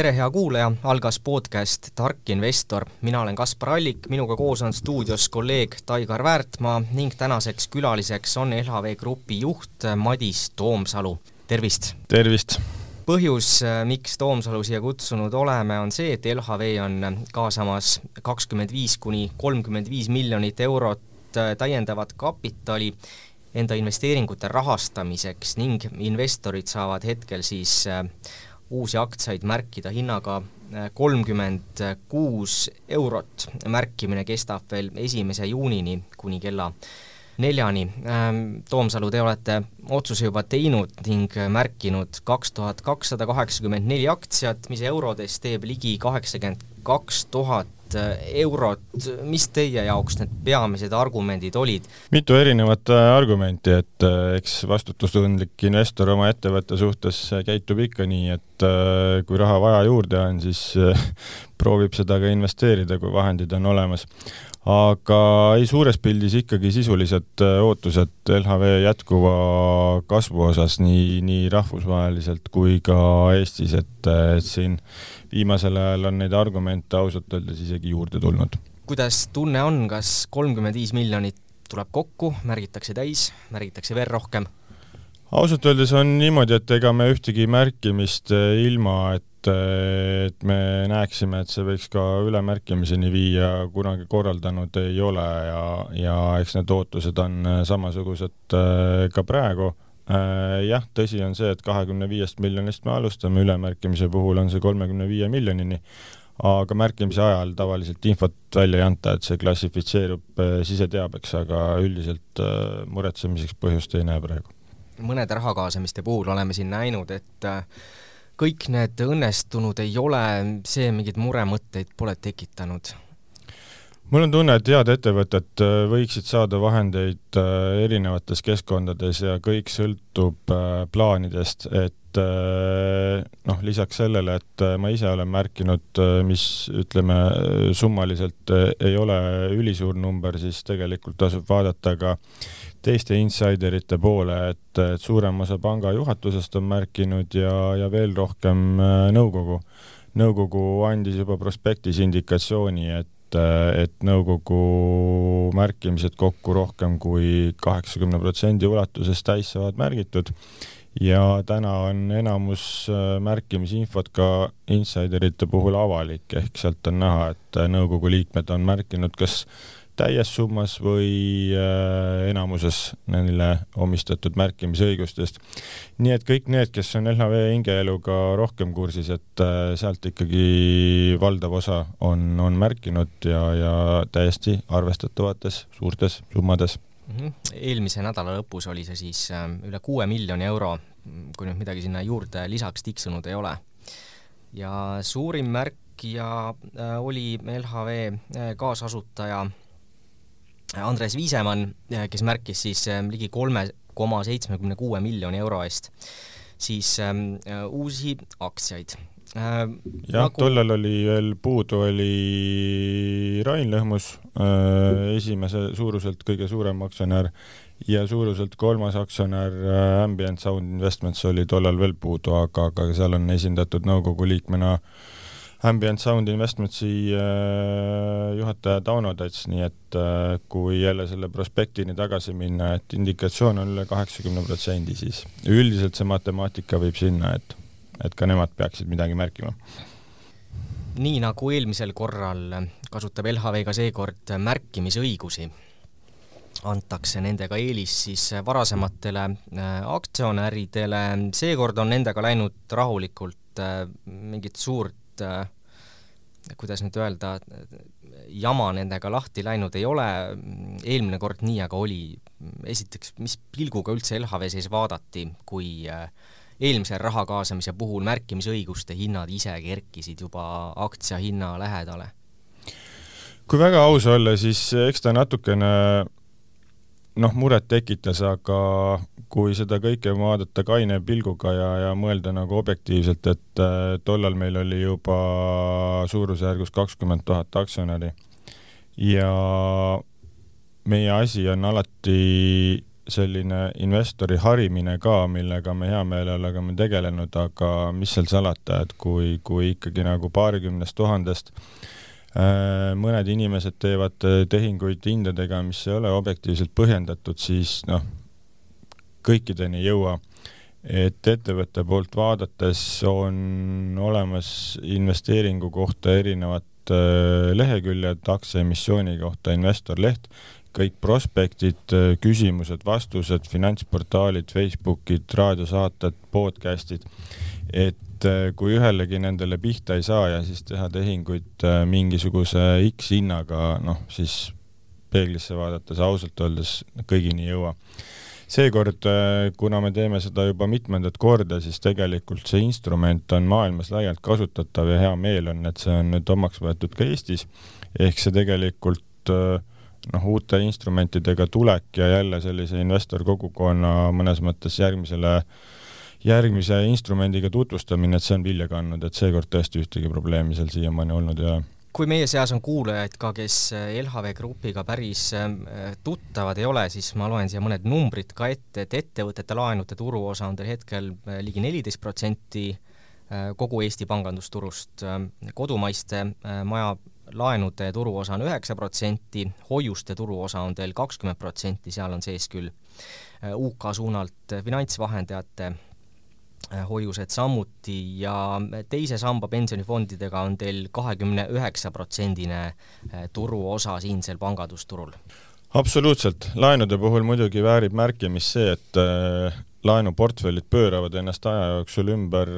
tere, hea kuulaja, algas podcast Tark investor, mina olen Kaspar Allik, minuga koos on stuudios kolleeg Taigar Väärtmaa ning tänaseks külaliseks on LHV Grupi juht Madis Toomsalu, tervist! tervist! põhjus, miks Toomsalu siia kutsunud oleme, on see, et LHV on kaasamas kakskümmend viis kuni kolmkümmend viis miljonit eurot täiendavat kapitali enda investeeringute rahastamiseks ning investorid saavad hetkel siis uusi aktsiaid märkida hinnaga äh, kolmkümmend kuus eurot. märkimine kestab veel esimese juunini kuni kella neljani. Ähm, Toomsalu, te olete otsuse juba teinud ning märkinud kaks tuhat kakssada kaheksakümmend neli aktsiat, mis eurodes teeb ligi kaheksakümmend kaks tuhat tuhat äh, eurot, mis teie jaoks need peamised argumendid olid? mitu erinevat äh, argumenti, et äh, eks vastutustundlik investor oma ettevõtte suhtes käitub ikka nii, et kui raha vaja juurde on, siis proovib seda ka investeerida, kui vahendid on olemas aga ei, suures pildis ikkagi sisulised ootused LHV jätkuva kasvu osas nii, nii rahvusvaheliselt kui ka Eestis, et, et siin viimasel ajal on neid argumente ausalt öeldes isegi juurde tulnud. kuidas tunne on, kas kolmkümmend viis miljonit tuleb kokku, märgitakse täis, märgitakse veel rohkem? ausalt öeldes on niimoodi, et ega me ühtegi märkimist eh, ilma, et, eh, et me näeksime, et see võiks ka ülemärkimiseni viia, kunagi korraldanud ei ole ja, ja eks need ootused on eh, samasugused ka praegu Äh, jah, tõsi on see, et kahekümne viiest miljonist me alustame, ülemärkimise puhul on see kolmekümne viie miljonini, aga märkimise ajal tavaliselt infot välja ei anta, et see klassifitseerub äh, siseteabeks, aga üldiselt äh, muretsemiseks põhjust ei näe praegu. mõnede raha kaasamiste puhul oleme siin näinud, et kõik need õnnestunud ei ole, see mingeid muremõtteid pole tekitanud. Mul on tunne, et head ettevõtted äh, võiksid saada vahendeid äh, erinevates keskkondades ja kõik sõltub äh, plaanidest, et noh, lisaks sellele, et ma ise olen märkinud, mis ütleme, summaliselt ei ole ülisuur number, siis tegelikult tasub vaadata ka teiste insiderite poole, et, et suurem osa panga juhatusest on märkinud ja, ja veel rohkem nõukogu. nõukogu andis juba prospektis indikatsiooni, et et, et nõukogu märkimised kokku rohkem kui kaheksakümne protsendi ulatuses täis saavad märgitud ja täna on enamus äh, märkimisinfot ka insiderite puhul avalik, ehk sealt on näha, et nõukogu liikmed on märkinud kas täies summas või äh, enamuses neile omistatud märkimisõigustest. nii et kõik need, kes on LHV hingeeluga rohkem kursis, et äh, sealt ikkagi valdav osa on, on märkinud ja, ja täiesti arvestatavates suurtes summades mm. -hmm. eelmise nädala lõpus oli see siis äh, üle kuue miljoni euro, kui nüüd midagi sinna juurde lisaks tiksunud ei ole. ja suurim märkija oli LHV kaasasutaja Andres Viisemann, kes märkis siis ähm, ligi kolme koma seitsmekümne kuue miljoni euro eest siis ähm, äh, uusi aktsiaid äh,. jah nagu..., tollal oli veel puudu, oli Rain Lõhmus äh,, esimese suuruselt kõige suurem aktsionär ja suuruselt kolmas aktsionär äh, Ambient Sound Investments oli tollal veel puudu, aga, aga seal on esindatud nõukogu liikmena äh, Ambient Sound Investmentsi äh, juhataja Tauno Tats, nii et äh, kui jälle selle prospektini tagasi minna, et indikatsioon on üle kaheksakümne protsendi, siis üldiselt see matemaatika viib sinna, et, et ka nemad peaksid midagi märkima. nii nagu eelmisel korral, kasutab LHV ka seekord märkimisõigusi antakse nendega eelis siis varasematele äh, aktsionäridele, seekord on nendega läinud rahulikult, mingit suurt et kuidas nüüd öelda, jama nendega lahti läinud ei ole, eelmine kord nii aga oli. esiteks, mis pilguga üldse LHV sees vaadati, kui äh, eelmise raha kaasamise puhul märkimisõiguste hinnad ise kerkisid juba aktsia hinna lähedale? kui väga aus olla, siis eks ta natukene noh, muret tekitas, aga kui seda kõike vaadata kaine pilguga ja, ja mõelda nagu objektiivselt, et äh, tollal meil oli juba suurusjärgus kakskümmend tuhat aktsionäri. Ja meie asi on alati selline investori harimine ka, millega me hea meelega oleme tegelenud, aga mis seal salata, et kui, kui ikkagi nagu paarikümnest tuhandest äh, mõned inimesed teevad tehinguid hindadega, mis ei ole objektiivselt põhjendatud, siis noh, kõikideni ei jõua. et ettevõtte poolt vaadates on olemas investeeringu kohta erinevad äh, leheküljed, aktsiaemissiooni kohta investorleht kõik prospektid, küsimused, vastused, finantsportaalid, Facebookid, raadiosaated, podcast'id, et äh, kui ühelegi nendele pihta ei saa ja siis teha tehinguid äh, mingisuguse X hinnaga, noh siis peeglisse vaadates ausalt öeldes kõigini ei jõua. Seekord, äh, kuna me teeme seda juba mitmendat korda, siis tegelikult see instrument on maailmas laialt kasutatav ja hea meel on, et see on nüüd omaks võetud ka Eestis, ehk see tegelikult äh, noh, uute instrumentidega tulek ja jälle sellise investorkogukonna mõnes mõttes järgmisele, järgmise instrumendiga tutvustamine, et see on vilja kandnud, et seekord tõesti ühtegi probleemi seal siiamaani olnud ei ole kui meie seas on kuulajaid ka, kes LHV Grupiga päris äh, tuttavad ei ole, siis ma loen siia mõned numbrid ka ette, et ettevõtete laenude turuosa on teil hetkel äh, ligi neliteist protsenti äh, kogu Eesti pangandusturust, kodumaiste maja laenude turuosa on üheksa protsenti, hoiuste turuosa on teil kakskümmend protsenti, seal on sees küll äh, UK suunalt finantsvahendajate äh, hoiused samuti ja teise samba pensionifondidega on teil kahekümne üheksa protsendine äh, turuosa siinsel pangandusturul. absoluutselt, laenude puhul muidugi väärib märkimist see, et laenuportfellid pööravad ennast aja jooksul ümber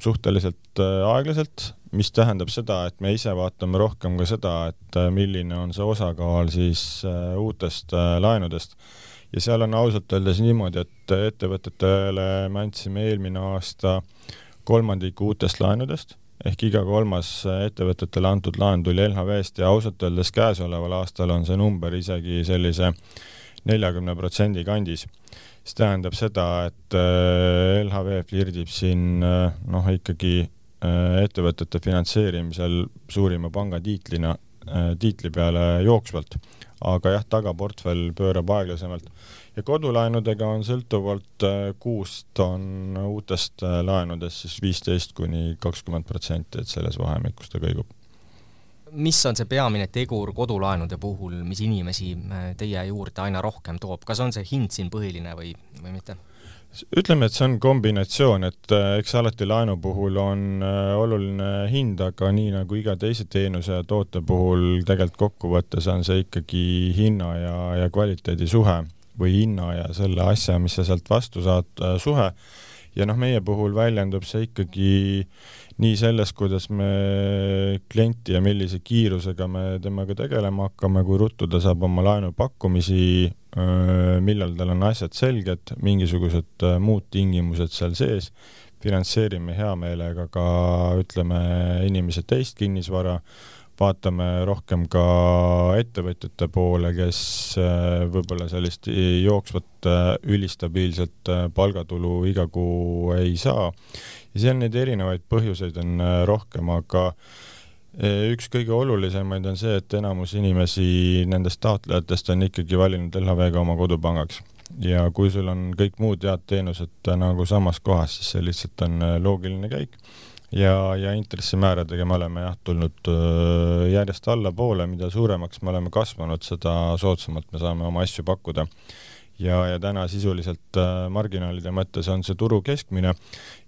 suhteliselt aeglaselt, mis tähendab seda, et me ise vaatame rohkem ka seda, et äh, milline on see osakaal siis äh, uutest äh, laenudest. Ja seal on ausalt öeldes niimoodi, et ettevõtetele me andsime eelmine aasta kolmandiku uutest laenudest, ehk iga kolmas ettevõtetele antud laen tuli LHV-st ja ausalt öeldes käesoleval aastal on see number isegi sellise neljakümne protsendi kandis. Mis tähendab seda, et LHV flirdib siin noh, ikkagi Äh, ettevõtete finantseerimisel suurima panga tiitlina, äh, tiitli peale jooksvalt, aga jah, tagaportfell pöörab aeglasemalt. ja kodulaenudega on sõltuvalt äh, kuust on uutest laenudest siis viisteist kuni kakskümmend protsenti, et selles vahemikus ta kõigub mis on see peamine tegur kodulaenude puhul, mis inimesi teie juurde aina rohkem toob, kas on see hind siin põhiline või, või mitte? Ütleme, et see on kombinatsioon, et äh, eks alati laenu puhul on äh, oluline hind, aga nii nagu iga teise teenuse ja toote puhul tegelikult kokkuvõttes on see ikkagi hinna ja, ja kvaliteedi suhe või hinna ja selle asja, mis sa sealt vastu saad, äh, suhe. ja noh, meie puhul väljendub see ikkagi nii selles, kuidas me klienti ja millise kiirusega me temaga tegelema hakkame, kui ruttu ta saab oma laenupakkumisi, millal tal on asjad selged, mingisugused muud tingimused seal sees, finantseerime hea meelega ka ütleme, inimese teist kinnisvara, vaatame rohkem ka ettevõtjate poole, kes võib-olla sellist jooksvat ülistabiilset palgatulu iga kuu ei saa. Ja seal neid erinevaid põhjuseid on rohkem, aga üks kõige olulisemaid on see, et enamus inimesi nendest taotlejatest on ikkagi valinud LHV-ga oma kodupangaks. ja kui sul on kõik muud head teenused äh, nagu samas kohas, siis see lihtsalt on loogiline käik. ja, ja intressimääradega me oleme jah, tulnud järjest allapoole, mida suuremaks me oleme kasvanud, seda soodsamalt me saame oma asju pakkuda ja, ja täna sisuliselt äh, marginaalide mõttes on see turu keskmine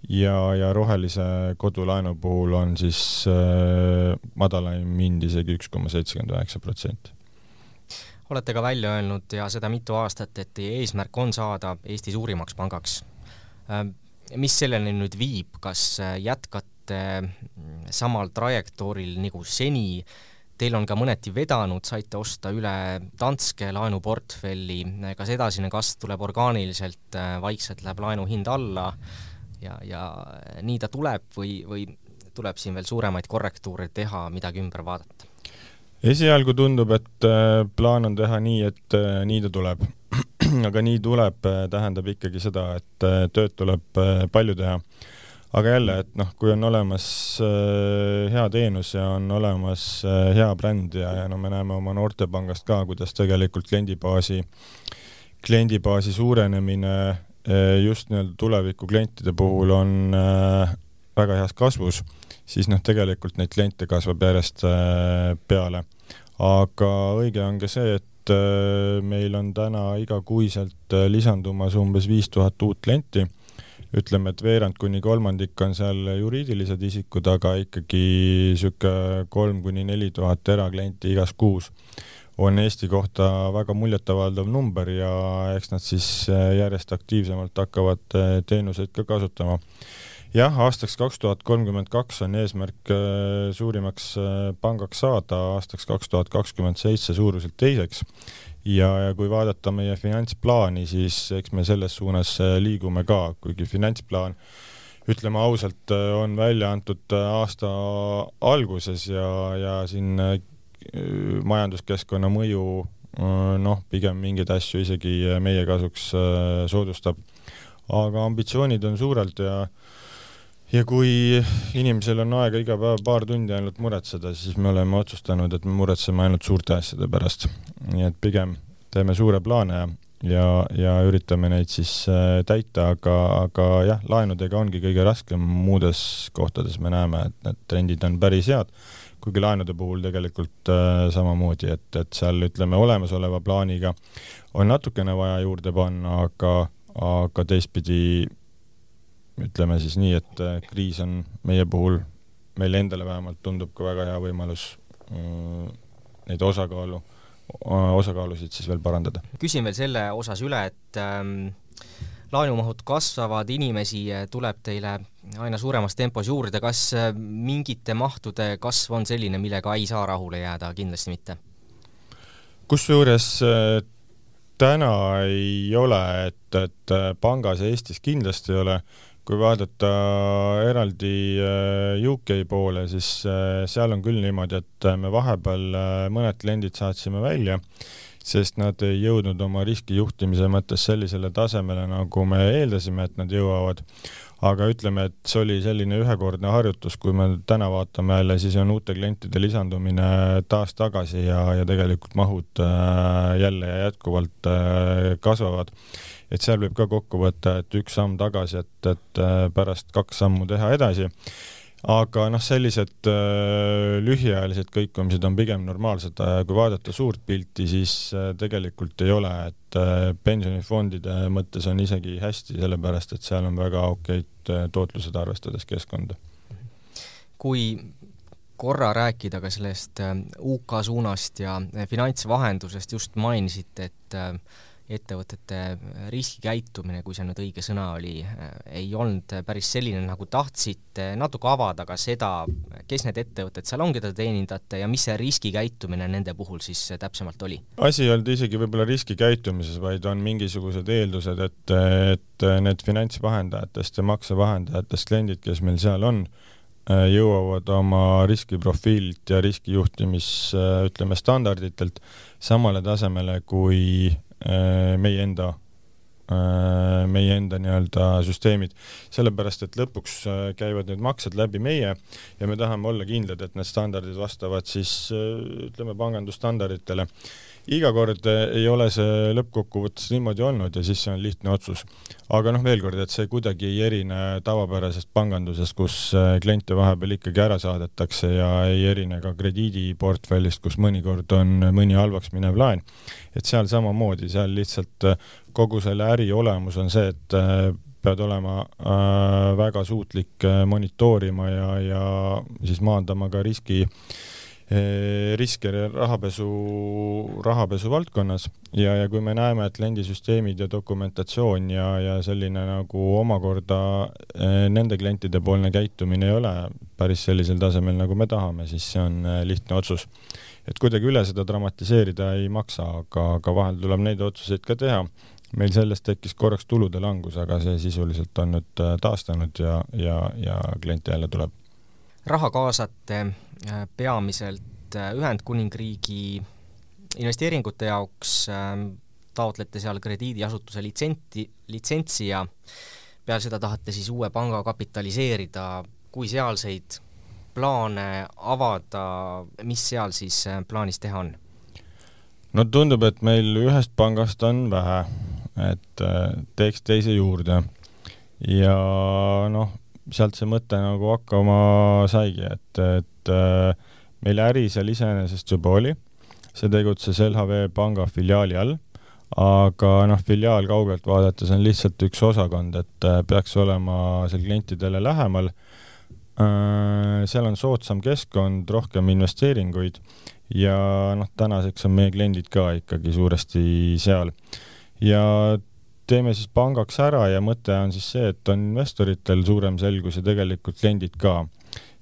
ja, ja rohelise kodulaenu puhul on siis äh, madalaim hind isegi üks koma seitsekümmend üheksa protsenti. Olete ka välja öelnud ja seda mitu aastat, et teie eesmärk on saada Eesti suurimaks pangaks. Äh, mis selleni nüüd viib, kas äh, jätkate samal trajektooril nagu seni Teil on ka mõneti vedanud, saite osta üle Danske laenuportfelli, kas edasine kasv tuleb orgaaniliselt, vaikselt läheb laenu hind alla ja, ja nii ta tuleb või, või tuleb siin veel suuremaid korrektuure teha, midagi ümber vaadata? esialgu tundub, et äh, plaan on teha nii, et äh, nii ta tuleb. aga nii tuleb, äh, tähendab ikkagi seda, et tööd tuleb palju teha aga jälle, et noh, kui on olemas äh, hea teenus ja on olemas äh, hea bränd ja, ja no me näeme oma noortepangast ka, kuidas tegelikult kliendibaasi kliendibaasi suurenemine just nii-öelda tuleviku klientide puhul on väga heas kasvus, siis noh, tegelikult neid kliente kasvab järjest peale. aga õige on ka see, et meil on täna igakuiselt lisandumas umbes viis tuhat uut klienti ütleme, et veerand kuni kolmandik on seal juriidilised isikud, aga ikkagi sihuke kolm kuni neli tuhat eraklienti igas kuus on Eesti kohta väga muljetavaldav number ja eks nad siis järjest aktiivsemalt hakkavad teenuseid ka kasutama. jah, aastaks kaks tuhat kolmkümmend kaks on eesmärk äh, suurimaks pangaks saada, aastaks kaks tuhat kakskümmend seitse suuruselt teiseks ja, ja kui vaadata meie finantsplaani, siis eks me selles suunas äh, liigume ka, kuigi finantsplaan ütleme ausalt, äh, on välja antud äh, aasta alguses ja, ja siin majanduskeskkonna mõju noh, pigem mingeid asju isegi meie kasuks soodustab. aga ambitsioonid on suurelt ja ja kui inimesel on aega iga päev paar tundi ainult muretseda, siis me oleme otsustanud, et me muretseme ainult suurte asjade pärast. nii et pigem teeme suure plaane ja, ja, ja üritame neid siis äh, täita, aga, aga jah, laenudega ongi kõige raskem, muudes kohtades me näeme, et need trendid on päris head, kuigi laenude puhul tegelikult äh, samamoodi, et, et seal ütleme, olemasoleva plaaniga on natukene vaja juurde panna, aga, aga teistpidi ütleme siis nii, et äh, kriis on meie puhul, meile endale vähemalt tundub ka väga hea võimalus äh, neid osakaalu, osakaalusid siis veel parandada. küsin veel selle osas üle, et ähm, laenumahud kasvavad, inimesi äh, tuleb teile aina suuremas tempos juurde, kas mingite mahtude kasv on selline, millega ei saa rahule jääda, kindlasti mitte? kusjuures täna ei ole, et, et pangas Eestis kindlasti ei ole kui vaadata eraldi äh, UK poole, siis äh, seal on küll niimoodi, et äh, me vahepeal mõned kliendid saatsime välja, sest nad ei jõudnud oma riskijuhtimise mõttes sellisele tasemele, nagu me eeldasime, et nad jõuavad. aga ütleme, et see oli selline ühekordne harjutus, kui me täna vaatame jälle, siis on uute klientide lisandumine taas tagasi ja, ja tegelikult mahud jälle ja jätkuvalt kasvavad et seal võib ka kokku võtta, et üks samm tagasi, et, et äh, pärast kaks sammu teha edasi. aga noh, sellised äh, lühiajalised kõikumised on pigem normaalsed, kui vaadata suurt pilti, siis äh, tegelikult ei ole, et äh, pensionifondide mõttes on isegi hästi, sellepärast et seal on väga okeid äh, tootlused, arvestades keskkonda. kui korra rääkida ka sellest äh, UK suunast ja finantsvahendusest, just mainisite, et ettevõtete riskikäitumine, kui see nüüd õige sõna oli, ei olnud päris selline, nagu tahtsite, natuke avada ka seda, kes need ettevõtted seal on, keda te teenindate ja mis see riskikäitumine nende puhul siis täpsemalt oli? asi ei olnud isegi võib-olla riskikäitumises, vaid on mingisugused eeldused, et, et need finantsvahendajatest ja maksevahendajatest kliendid, kes meil seal on, jõuavad oma riskiprofiililt ja riskijuhtimis, ütleme, standarditelt samale tasemele kui Äh, meie enda äh, meie enda nii-öelda süsteemid, sellepärast et lõpuks äh, käivad need maksed läbi meie ja me tahame olla kindlad, et need standardid vastavad siis ütleme pangandusstandarditele iga kord eh, ei ole see lõppkokkuvõttes niimoodi olnud ja siis see on lihtne otsus. aga noh, veel kord, et see kuidagi ei erine tavapärasest pangandusest, kus eh, kliente vahepeal ikkagi ära saadetakse ja ei erine ka krediidiportfellist, kus mõnikord on mõni halvaks minev laen. et seal samamoodi, seal lihtsalt eh, kogu selle äri olemus on see, et pead olema äh, väga suutlik monitoorima ja, ja siis maandama ka riski äh, riske rahapesu, rahapesu valdkonnas ja, ja kui me näeme, et kliendisüsteemid ja dokumentatsioon ja, ja selline nagu omakorda eh, nende klientide poolne käitumine ei ole päris sellisel tasemel, nagu me tahame, siis see on eh, lihtne otsus. et kuidagi üle seda dramatiseerida ei maksa, aga, aga vahel tuleb neid otsuseid ka teha. meil sellest tekkis korraks tulude langus, aga see sisuliselt on nüüd taastunud ja, ja, ja kliente jälle tuleb raha kaasate äh, peamiselt äh, Ühendkuningriigi investeeringute jaoks, ähm, taotlete seal krediidiasutuse litsenti, litsentsi ja peale seda tahate siis uue panga kapitaliseerida, kui sealseid plaane avada, mis seal siis äh, plaanis teha on? no tundub, et meil ühest pangast on vähe et teeks teise juurde. ja noh, sealt see mõte nagu hakkama saigi, et, et meil äri seal iseenesest juba oli, see tegutses LHV panga filiaali all aga noh, filiaal kaugelt vaadates on lihtsalt üks osakond, et äh, peaks olema seal klientidele lähemal. Äh, seal on soodsam keskkond, rohkem investeeringuid ja noh, tänaseks on meie kliendid ka ikkagi suuresti seal. ja teeme siis pangaks ära ja mõte on siis see, et on investoritel suurem selgus ja tegelikult kliendid ka,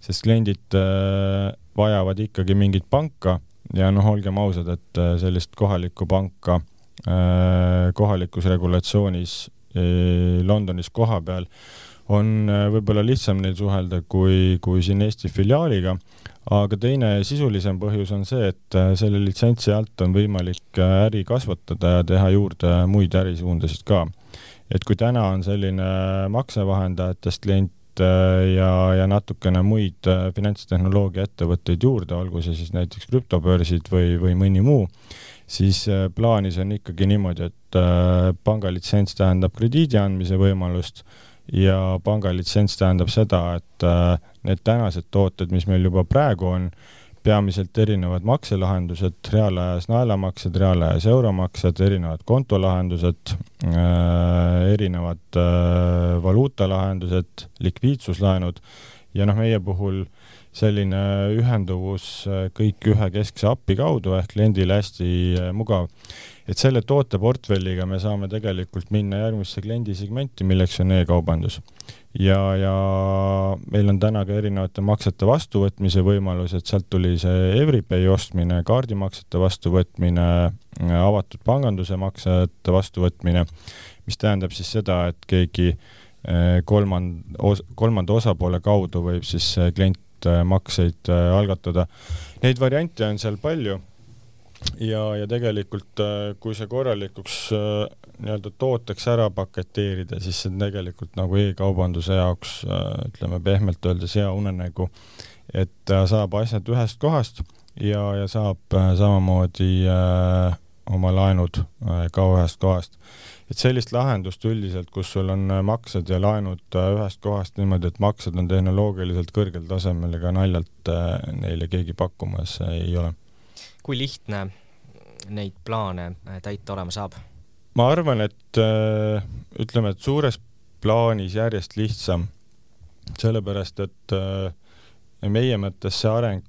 sest kliendid äh, vajavad ikkagi mingit panka ja noh, olgem ausad, et sellist kohalikku panka Äh, kohalikus regulatsioonis äh, Londonis kohapeal on äh, võib-olla lihtsam neil suhelda kui, kui siin Eesti filiaaliga, aga teine sisulisem põhjus on see, et selle litsentsi alt on võimalik äri kasvatada ja teha juurde muid ärisuundasid ka. et kui täna on selline maksevahendajatest klient ja, ja natukene muid finantstehnoloogia ettevõtteid juurde, olgu see siis näiteks krüptobörsid või, või mõni muu, siis äh, plaanis on ikkagi niimoodi, et äh, pangalitsents tähendab krediidi andmise võimalust ja pangalitsents tähendab seda, et äh, need tänased tooted, mis meil juba praegu on, peamiselt erinevad makselahendused, reaalajas naelamaksed, reaalajas euromaksed, erinevad kontolahendused, erinevad valuutalahendused, likviidsuslaenud ja noh, meie puhul äh, selline ühenduvus äh, kõik ühe keskse API kaudu ehk kliendile hästi äh, mugav. Et selle tooteportfelliga me saame tegelikult minna järgmisse kliendisegmenti, milleks on e-kaubandus. ja, ja meil on täna ka erinevate maksete vastuvõtmise võimalus, et sealt tuli see Everipay ostmine, kaardimaksete vastuvõtmine, avatud panganduse maksete vastuvõtmine, mis tähendab siis seda, et keegi kolmand-, kolmanda osapoole kaudu võib siis klient Äh, makseid algatada. Neid variante on seal palju ja, ja tegelikult äh, kui see korralikuks nii-öelda tooteks ära paketeerida, siis see on tegelikult nagu e-kaubanduse jaoks ütleme pehmelt öeldes hea unenägu, et saab asjad ühest kohast ja, ja saab samamoodi äh, oma laenud äh, ka ühest kohast et sellist lahendust üldiselt, kus sul on äh, maksed ja laenud äh, ühest kohast niimoodi, et maksed on tehnoloogiliselt kõrgel tasemel, ega naljalt äh, neile keegi pakkumas ei ole. Kui lihtne neid plaane täita olema saab? ma arvan, et ütleme, et suures plaanis järjest lihtsam, sellepärast et meie mõttes see areng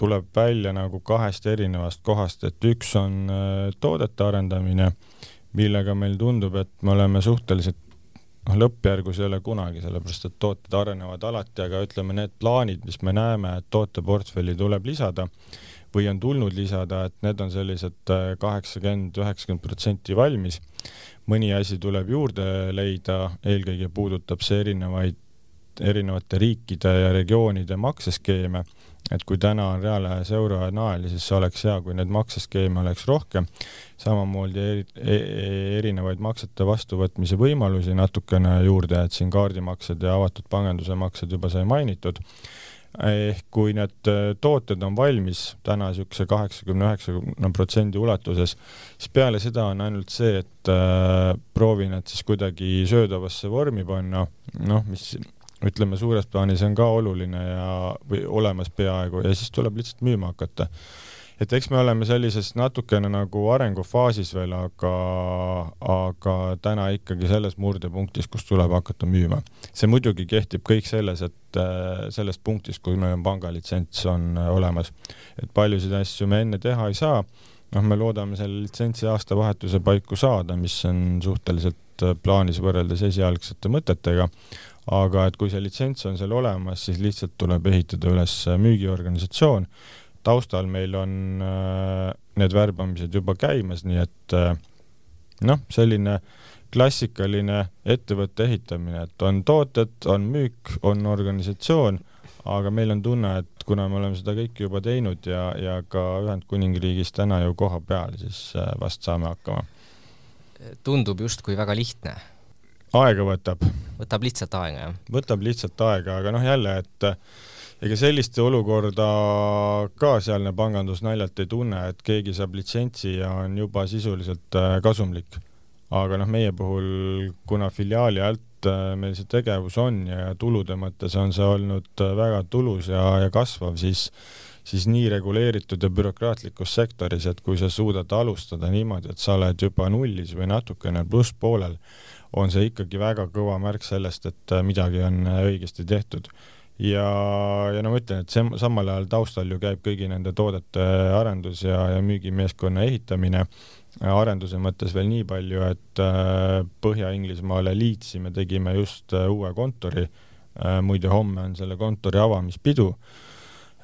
tuleb välja nagu kahest erinevast kohast, et üks on toodete arendamine millega meil tundub, et me oleme suhteliselt noh, lõppjärgus ei ole kunagi, sellepärast et tooted arenevad alati, aga ütleme, need plaanid, mis me näeme, et tooteportfelli tuleb lisada või on tulnud lisada, et need on sellised äh, kaheksakümmend, üheksakümmend protsenti valmis. mõni asi tuleb juurde leida, eelkõige puudutab see erinevaid, erinevate riikide ja regioonide makseskeeme. Et kui täna on reaalajas euro ja nael, siis oleks hea, kui neid makseskeeme oleks rohkem, samamoodi eri, e-, erinevaid maksete vastuvõtmise võimalusi natukene juurde, et siin kaardimaksed ja avatud panganduse maksed juba sai mainitud, ehk kui need äh, tooted on valmis täna niisuguse kaheksakümne, üheksakümne protsendi ulatuses, siis peale seda on ainult see, et äh, proovi need siis kuidagi söödavasse vormi panna, noh, mis ütleme, suures plaanis on ka oluline ja, või olemas peaaegu ja siis tuleb lihtsalt müüma hakata. Et eks me oleme sellises natukene nagu arengufaasis veel, aga, aga täna ikkagi selles murdepunktis, kus tuleb hakata müüma. see muidugi kehtib kõik selles, et äh, sellest punktist, kui meil on pangalitsents on äh, olemas, et paljusid asju me enne teha ei saa noh, me loodame selle litsentsi aastavahetuse paiku saada, mis on suhteliselt äh, plaanis võrreldes esialgsete mõtetega, aga et kui see litsents on seal olemas, siis lihtsalt tuleb ehitada üles müügiorganisatsioon. Taustal meil on äh, need värbamised juba käimas, nii et äh, noh, selline klassikaline ettevõtte ehitamine, et on tooted, on müük, on organisatsioon, aga meil on tunne, et kuna me oleme seda kõike juba teinud ja, ja ka Ühendkuningriigis täna ju koha peal, siis äh, vast saame hakkama. tundub justkui väga lihtne aega võtab. võtab lihtsalt aega, jah? võtab lihtsalt aega, aga noh, jälle, et ega sellist olukorda ka sealne pangandus naljalt ei tunne, et keegi saab litsentsi ja on juba sisuliselt eh, kasumlik. aga noh, meie puhul, kuna filiaali alt äh, meil see tegevus on ja tulude mõttes on see olnud äh, väga tulus ja, ja kasvav, siis siis nii reguleeritud ja bürokraatlikus sektoris, et kui sa suudad alustada niimoodi, et sa oled juba nullis või natukene plusspoolel, on see ikkagi väga kõva märk sellest, et äh, midagi on õigesti tehtud ja, ja no ma ütlen, et see samal ajal taustal ju käib kõigi nende toodete arendus ja, ja müügimeeskonna ehitamine, arenduse mõttes veel nii palju, et äh, Põhja-Inglismaale Leedsi me tegime just äh, uue kontori, äh, muide homme on selle kontori avamispidu.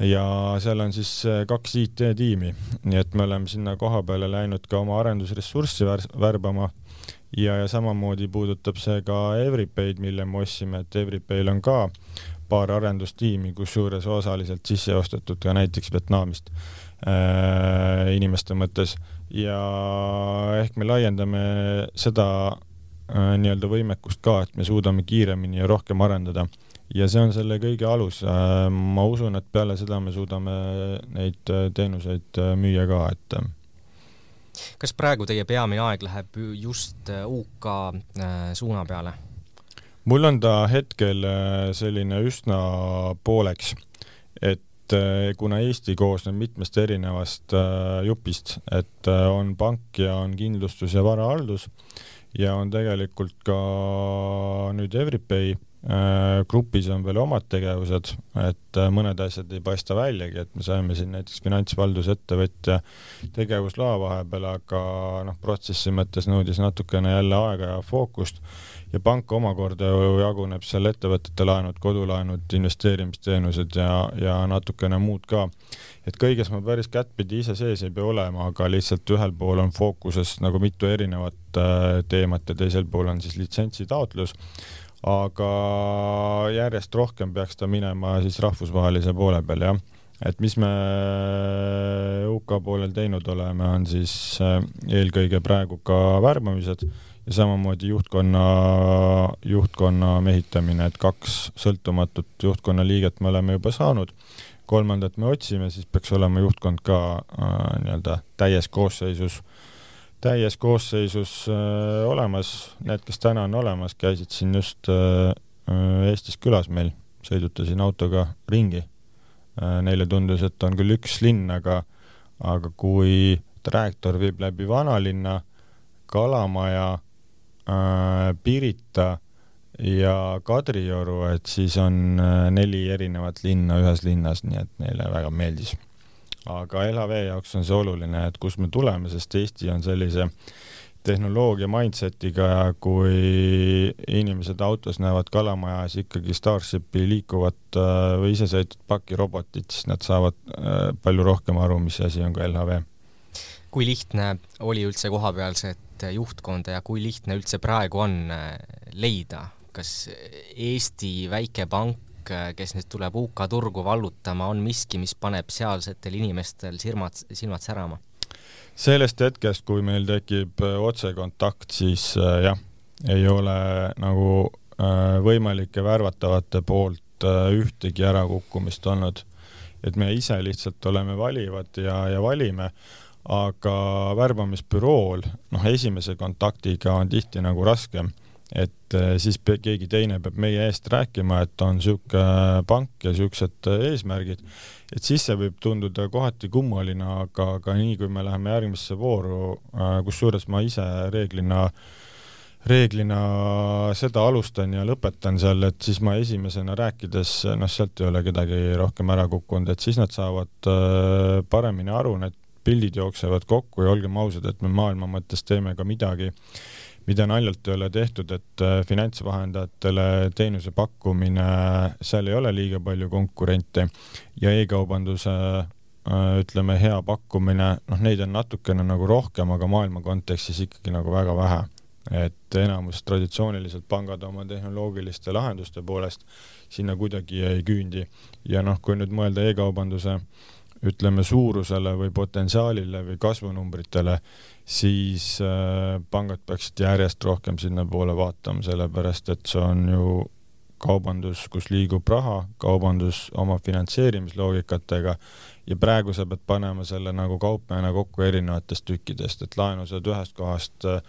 Ja seal on siis kaks IT-tiimi, nii et me oleme sinna koha peale läinud ka oma arendusressurssi värbama. Ja, ja samamoodi puudutab see ka Everypaid, mille me ostsime, et Everypail on ka paar arendustiimi, kusjuures osaliselt sisse ostetud ka näiteks Vietnamist äh, inimeste mõttes ja ehk me laiendame seda äh, nii-öelda võimekust ka, et me suudame kiiremini ja rohkem arendada ja see on selle kõige alus äh,. ma usun, et peale seda me suudame neid äh, teenuseid äh, müüa ka, et kas praegu teie peamine aeg läheb just UK suuna peale? Mul on ta hetkel äh, selline üsna pooleks, et äh, kuna Eesti koosneb mitmest erinevast äh, jupist, et on pank ja on kindlustus ja varahaldus ja on tegelikult ka nüüd Everypay grupis on veel omad tegevused, et mõned asjad ei paista väljagi, et me saime siin näiteks finantsvaldusettevõtja tegevusloa vahepeal, aga noh, protsessi mõttes nõudis natukene jälle aega ja fookust ja pank omakorda ju jaguneb seal ettevõtete laenud, kodulaenud, investeerimisteenused ja, ja natukene muud ka. et kõiges ma päris kättpidi ise sees ei pea olema, aga lihtsalt ühel pool on fookuses nagu mitu erinevat äh, teemat ja teisel pool on siis litsentsi taotlus aga järjest rohkem peaks ta minema siis rahvusvahelise poole peal, jah. et mis me UK poolel teinud oleme, on siis äh, eelkõige praegu ka värbamised ja samamoodi juhtkonna, juhtkonna mehitamine, et kaks sõltumatut juhtkonna liiget me oleme juba saanud, kolmandat me otsime, siis peaks olema juhtkond ka äh, nii-öelda täies koosseisus, täies koosseisus äh, olemas, need, kes täna on olemas, käisid siin just äh, äh Eestis külas meil, sõidutasin autoga ringi äh,. Neile tundus, et on küll üks linn, aga, aga kui traajektoor viib läbi vanalinna, Kalamaja Pirita ja Kadrioru, et siis on äh, neli erinevat linna ühes linnas, nii et neile väga meeldis. aga LHV jaoks on see oluline, et kust me tuleme, sest Eesti on sellise tehnoloogia mindset'iga ja kui inimesed autos näevad Kalamajas ikkagi Starshipi liikuvat äh, või isesõitvat pakirobotit, siis nad saavad palju rohkem aru, mis asi on ka LHV. kui lihtne oli üldse kohapealset juhtkonda ja kui lihtne üldse praegu on äh, leida, kas Eesti väike pank, äh, kes nüüd tuleb UK turgu vallutama, on miski, mis paneb sealsetel inimestel silmad, silmad särama? sellest hetkest, kui meil tekib äh, otsekontakt, siis jah, ei ole nagu võimalike värvatavate poolt ühtegi ärakukkumist olnud. et me ise lihtsalt oleme valivad ja, ja valime aga värbamisbürool, noh, esimese kontaktiga on tihti nagu raskem, et eh, siis keegi teine peab meie eest rääkima, et on niisugune pank ja niisugused eh, eesmärgid, et siis see võib tunduda kohati kummaline, aga, aga nii kui me läheme järgmisse vooru, eh, kusjuures ma ise reeglina reeglina seda alustan ja lõpetan seal, et siis ma esimesena rääkides, noh, sealt ei ole kedagi rohkem ära kukkunud, et siis nad saavad paremini aru, need pildid jooksevad kokku ja olgem ausad, et me maailma mõttes teeme ka midagi, mida naljalt ei ole tehtud, et äh, finantsvahendajatele teenuse pakkumine, seal ei ole liiga palju konkurente ja e-kaubanduse äh, ütleme, hea pakkumine, noh, neid on natukene nagu rohkem, aga maailma kontekstis ikkagi nagu väga vähe. et enamus traditsiooniliselt pangad oma tehnoloogiliste lahenduste poolest sinna kuidagi ei küündi ja noh, kui nüüd mõelda e-kaubanduse äh, ütleme suurusele või potentsiaalile või kasvunumbritele, siis äh, pangad peaksid järjest rohkem sinnapoole vaatama, sellepärast et see on ju kaubandus, kus liigub raha, kaubandus oma finantseerimisloogikatega ja praegu sa pead panema selle nagu kaupmehena kokku erinevatest tükkidest, et laenu saad ühest kohast äh,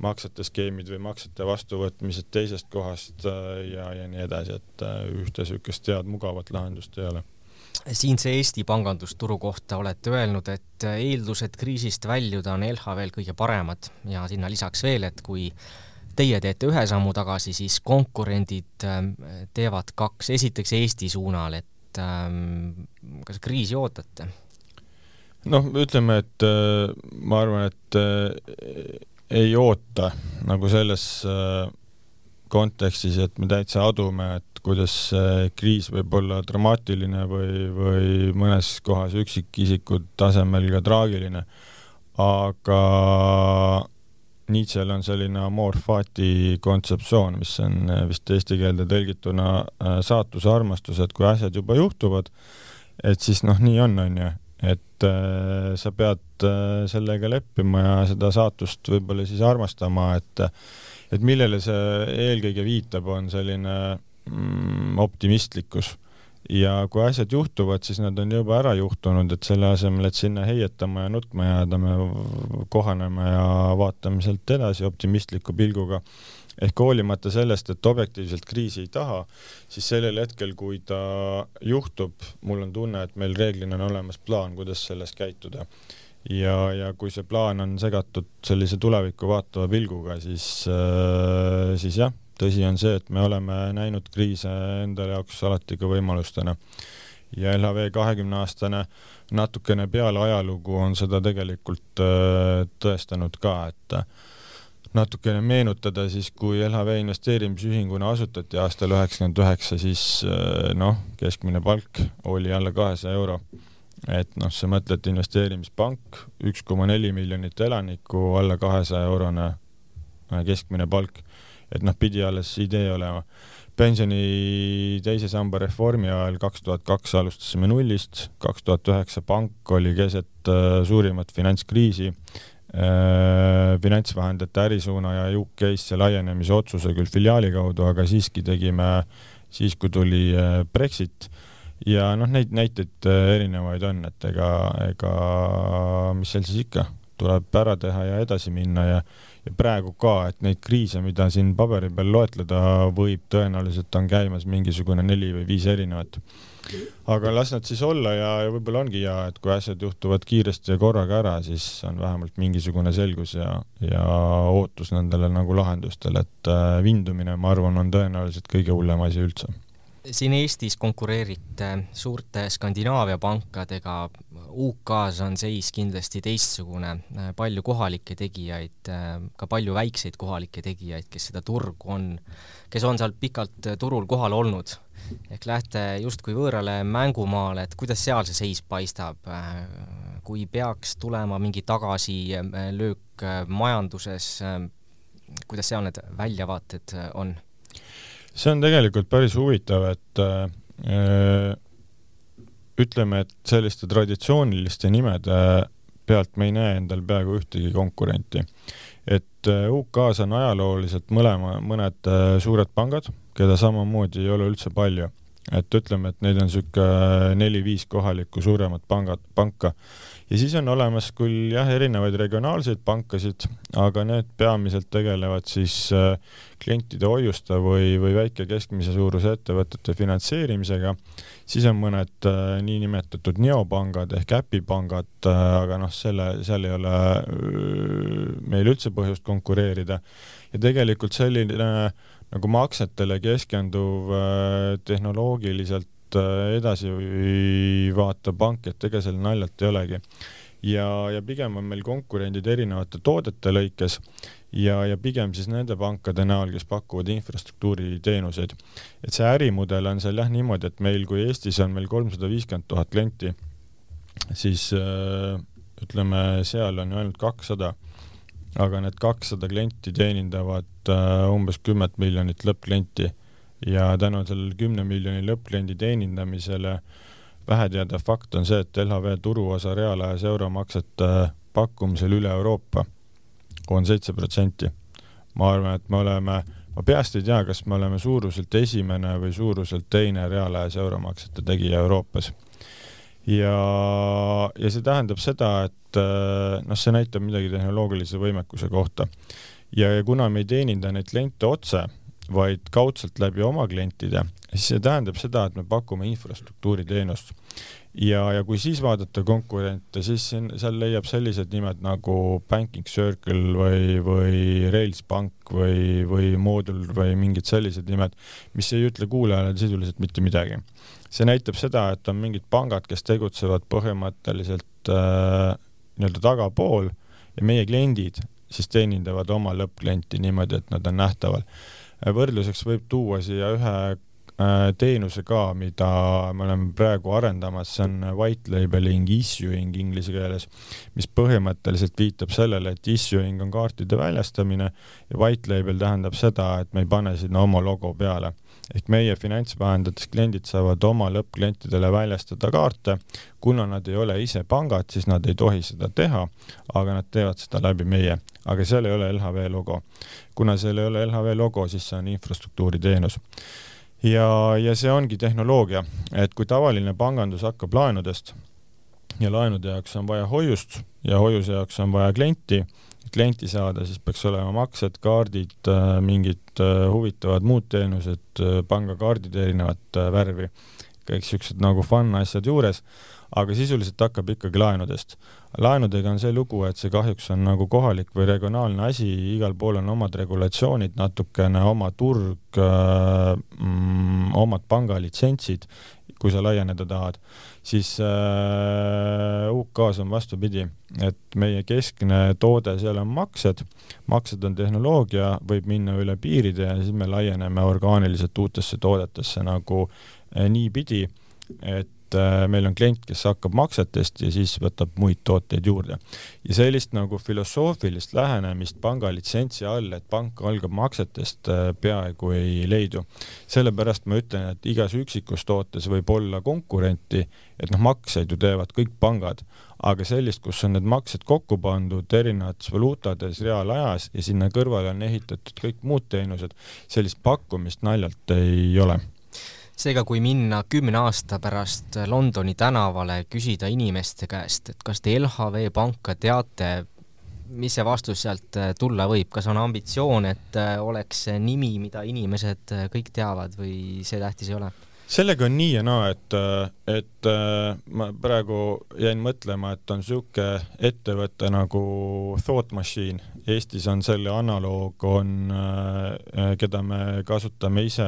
maksete skeemid või maksete vastuvõtmised teisest kohast äh, ja, ja nii edasi, et ühte niisugust head mugavat lahendust ei ole siinse Eesti pangandusturu kohta olete öelnud, et eeldused kriisist väljuda on LHV-l kõige paremad ja sinna lisaks veel, et kui teie teete ühe sammu tagasi, siis konkurendid teevad kaks, esiteks Eesti suunal, et et ähm, kas kriisi ootate? noh, ütleme, et äh, ma arvan, et äh, ei oota nagu selles äh, kontekstis, et me täitsa adume, et kuidas see kriis võib olla dramaatiline või, või mõnes kohas üksikisiku tasemel ka traagiline. aga Nietzsche'l on selline amor fati kontseptsioon, mis on vist eesti keelde tõlgituna äh, saatuse armastus, et kui asjad juba juhtuvad, et siis noh, nii on, on ju, et äh, sa pead äh, sellega leppima ja seda saatust võib-olla siis armastama, et et millele see eelkõige viitab, on selline optimistlikkus ja kui asjad juhtuvad, siis nad on juba ära juhtunud, et selle asemel, et sinna heietama ja nutma jääda, me kohaneme ja vaatame sealt edasi optimistliku pilguga. ehk hoolimata sellest, et objektiivselt kriisi ei taha, siis sellel hetkel, kui ta juhtub, mul on tunne, et meil reeglina on olemas plaan, kuidas selles käituda ja, ja kui see plaan on segatud sellise tulevikku vaatava pilguga, siis äh,, siis jah, tõsi on see, et me oleme näinud kriise enda jaoks alati ka võimalustena ja LHV kahekümne aastane natukene peale ajalugu on seda tegelikult äh, tõestanud ka, et äh, natukene meenutada, siis kui LHV investeerimisühinguna asutati aastal üheksakümmend üheksa, siis äh, noh, keskmine palk oli alla kahesaja euro. et noh, sa mõtled investeerimispank, üks koma neli miljonit elanikku, alla kahesaja eurone keskmine palk et noh, pidi alles idee olema. pensioni teise samba reformi ajal kaks tuhat kaks alustasime nullist, kaks tuhat üheksa pank oli keset äh, suurimat finantskriisi äh,, finantsvahendajate ärisuuna ja UK-sse laienemise otsuse küll filiaali kaudu, aga siiski tegime siis, kui tuli äh, Brexit ja noh, neid näiteid äh, erinevaid on, et ega, ega mis seal siis ikka, tuleb ära teha ja edasi minna ja ja praegu ka, et neid kriise, mida siin paberi peal loetleda võib, tõenäoliselt on käimas mingisugune neli või viis erinevat. aga las nad siis olla ja, ja võib-olla ongi hea, et kui asjad juhtuvad kiiresti ja korraga ära, siis on vähemalt mingisugune selgus ja, ja ootus nendele nagu lahendustele, et äh, vindumine, ma arvan, on tõenäoliselt kõige hullem asi üldse siin Eestis konkureerite suurte Skandinaavia pankadega, UK-s on seis kindlasti teistsugune, palju kohalikke tegijaid, ka palju väikseid kohalikke tegijaid, kes seda turgu on, kes on seal pikalt turul kohal olnud. ehk lähete justkui võõrale mängumaale, et kuidas seal see seis paistab, kui peaks tulema mingi tagasilöök majanduses, kuidas seal need väljavaated on? See on tegelikult päris huvitav, et äh, ütleme, et selliste traditsiooniliste nimede pealt me ei näe endal peaaegu ühtegi konkurenti. et äh, UK-s on ajalooliselt mõlema, mõned äh, suured pangad, keda samamoodi ei ole üldse palju. Et ütleme, et neid on niisugune neli-viis kohalikku suuremat pangad, panka ja siis on olemas küll jah, erinevaid regionaalseid pankasid, aga need peamiselt tegelevad siis äh, klientide hoiuste või, või väike keskmise suuruse ettevõtete finantseerimisega. siis on mõned äh, niinimetatud neopangad ehk äpipangad, äh, aga noh, selle, seal ei ole meil üldse põhjust konkureerida. ja tegelikult selline nagu maksetele keskenduv tehnoloogiliselt Äh, edasi vaata pank, et ega seal naljalt ei olegi. ja, ja pigem on meil konkurendid erinevate toodete lõikes ja, ja pigem siis nende pankade näol, kes pakuvad infrastruktuuriteenuseid. et see ärimudel on seal jah niimoodi, et meil, kui Eestis on meil kolmsada viiskümmend tuhat klienti, siis äh, ütleme, seal on ju ainult kakssada aga need kakssada klienti teenindavad äh, umbes kümmet miljonit lõppklienti ja tänu sellele kümne miljoni lõppkliendi teenindamisele väheteada fakt on see, et LHV turuosa reaalajas euromaksete pakkumisel üle Euroopa on seitse protsenti. ma arvan, et me oleme, ma peast ei tea, kas me oleme suuruselt esimene või suuruselt teine reaalajas euromaksete tegija Euroopas. Ja, ja see tähendab seda, et äh, noh, see näitab midagi tehnoloogilise võimekuse kohta. ja, ja kuna me ei teeninda neid kliente otse, vaid kaudselt läbi oma klientide, siis see tähendab seda, et me pakume infrastruktuuri teenust ja, ja kui siis vaadata konkurente, siis siin, seal leiab sellised nimed nagu Banking Circle või, või Rails Bank või, või Moodul või mingid sellised nimed, mis ei ütle kuulajale sisuliselt mitte midagi. see näitab seda, et on mingid pangad, kes tegutsevad põhimõtteliselt äh, nii-öelda tagapool ja meie kliendid siis teenindavad oma lõppklienti niimoodi, et nad on nähtaval. võrdluseks võib tuua siia ühe teenuse ka, mida me oleme praegu arendamas, see on white labeling issuing inglise keeles, mis põhimõtteliselt viitab sellele, et issuing on kaartide väljastamine ja white label tähendab seda, et me ei pane sinna oma logo peale. ehk meie finantsvahendajatest kliendid saavad oma lõppklientidele väljastada kaarte, kuna nad ei ole ise pangad, siis nad ei tohi seda teha, aga nad teevad seda läbi meie, aga seal ei ole LHV logo. kuna seal ei ole LHV logo, siis see on infrastruktuuri teenus ja, ja see ongi tehnoloogia, et kui tavaline pangandus hakkab laenudest ja laenude jaoks on vaja hoiust ja hoiuse jaoks on vaja klienti, klienti saada, siis peaks olema maksed, kaardid, äh, mingid äh, huvitavad muud teenused, äh, pangakaardid erinevat värvi, kõik siuksed nagu fun asjad juures aga sisuliselt hakkab ikkagi laenudest. laenudega on see lugu, et see kahjuks on nagu kohalik või regionaalne asi, igal pool on omad regulatsioonid, natukene oma turg äh,, mm, omad pangalitsentsid, kui sa laieneda tahad, siis äh, UK-s on vastupidi, et meie keskne toode, seal on maksed, maksed on tehnoloogia, võib minna üle piiride ja siis me laieneme orgaaniliselt uutesse toodetesse nagu äh, niipidi, et et äh, meil on klient, kes hakkab maksetest ja siis võtab muid tooteid juurde. ja sellist nagu filosoofilist lähenemist pangalitsentsi all, et pank algab maksetest, äh, peaaegu ei leidu. sellepärast ma ütlen, et igas üksikus tootes võib olla konkurenti, et noh, makseid ju teevad kõik pangad, aga sellist, kus on need maksed kokku pandud erinevates valuutades reaalajas ja sinna kõrvale on ehitatud kõik muud teenused, sellist pakkumist naljalt ei ole seega, kui minna kümne aasta pärast Londoni tänavale, küsida inimeste käest, et kas te LHV Panka teate, mis see vastus sealt äh, tulla võib, kas on ambitsioon, et äh, oleks nimi, mida inimesed äh, kõik teavad või see tähtis ei ole? Sellega on nii ja naa, et, et ma praegu jäin mõtlema, et on niisugune ettevõte nagu Thought Machine, Eestis on selle analoog, on, keda me kasutame ise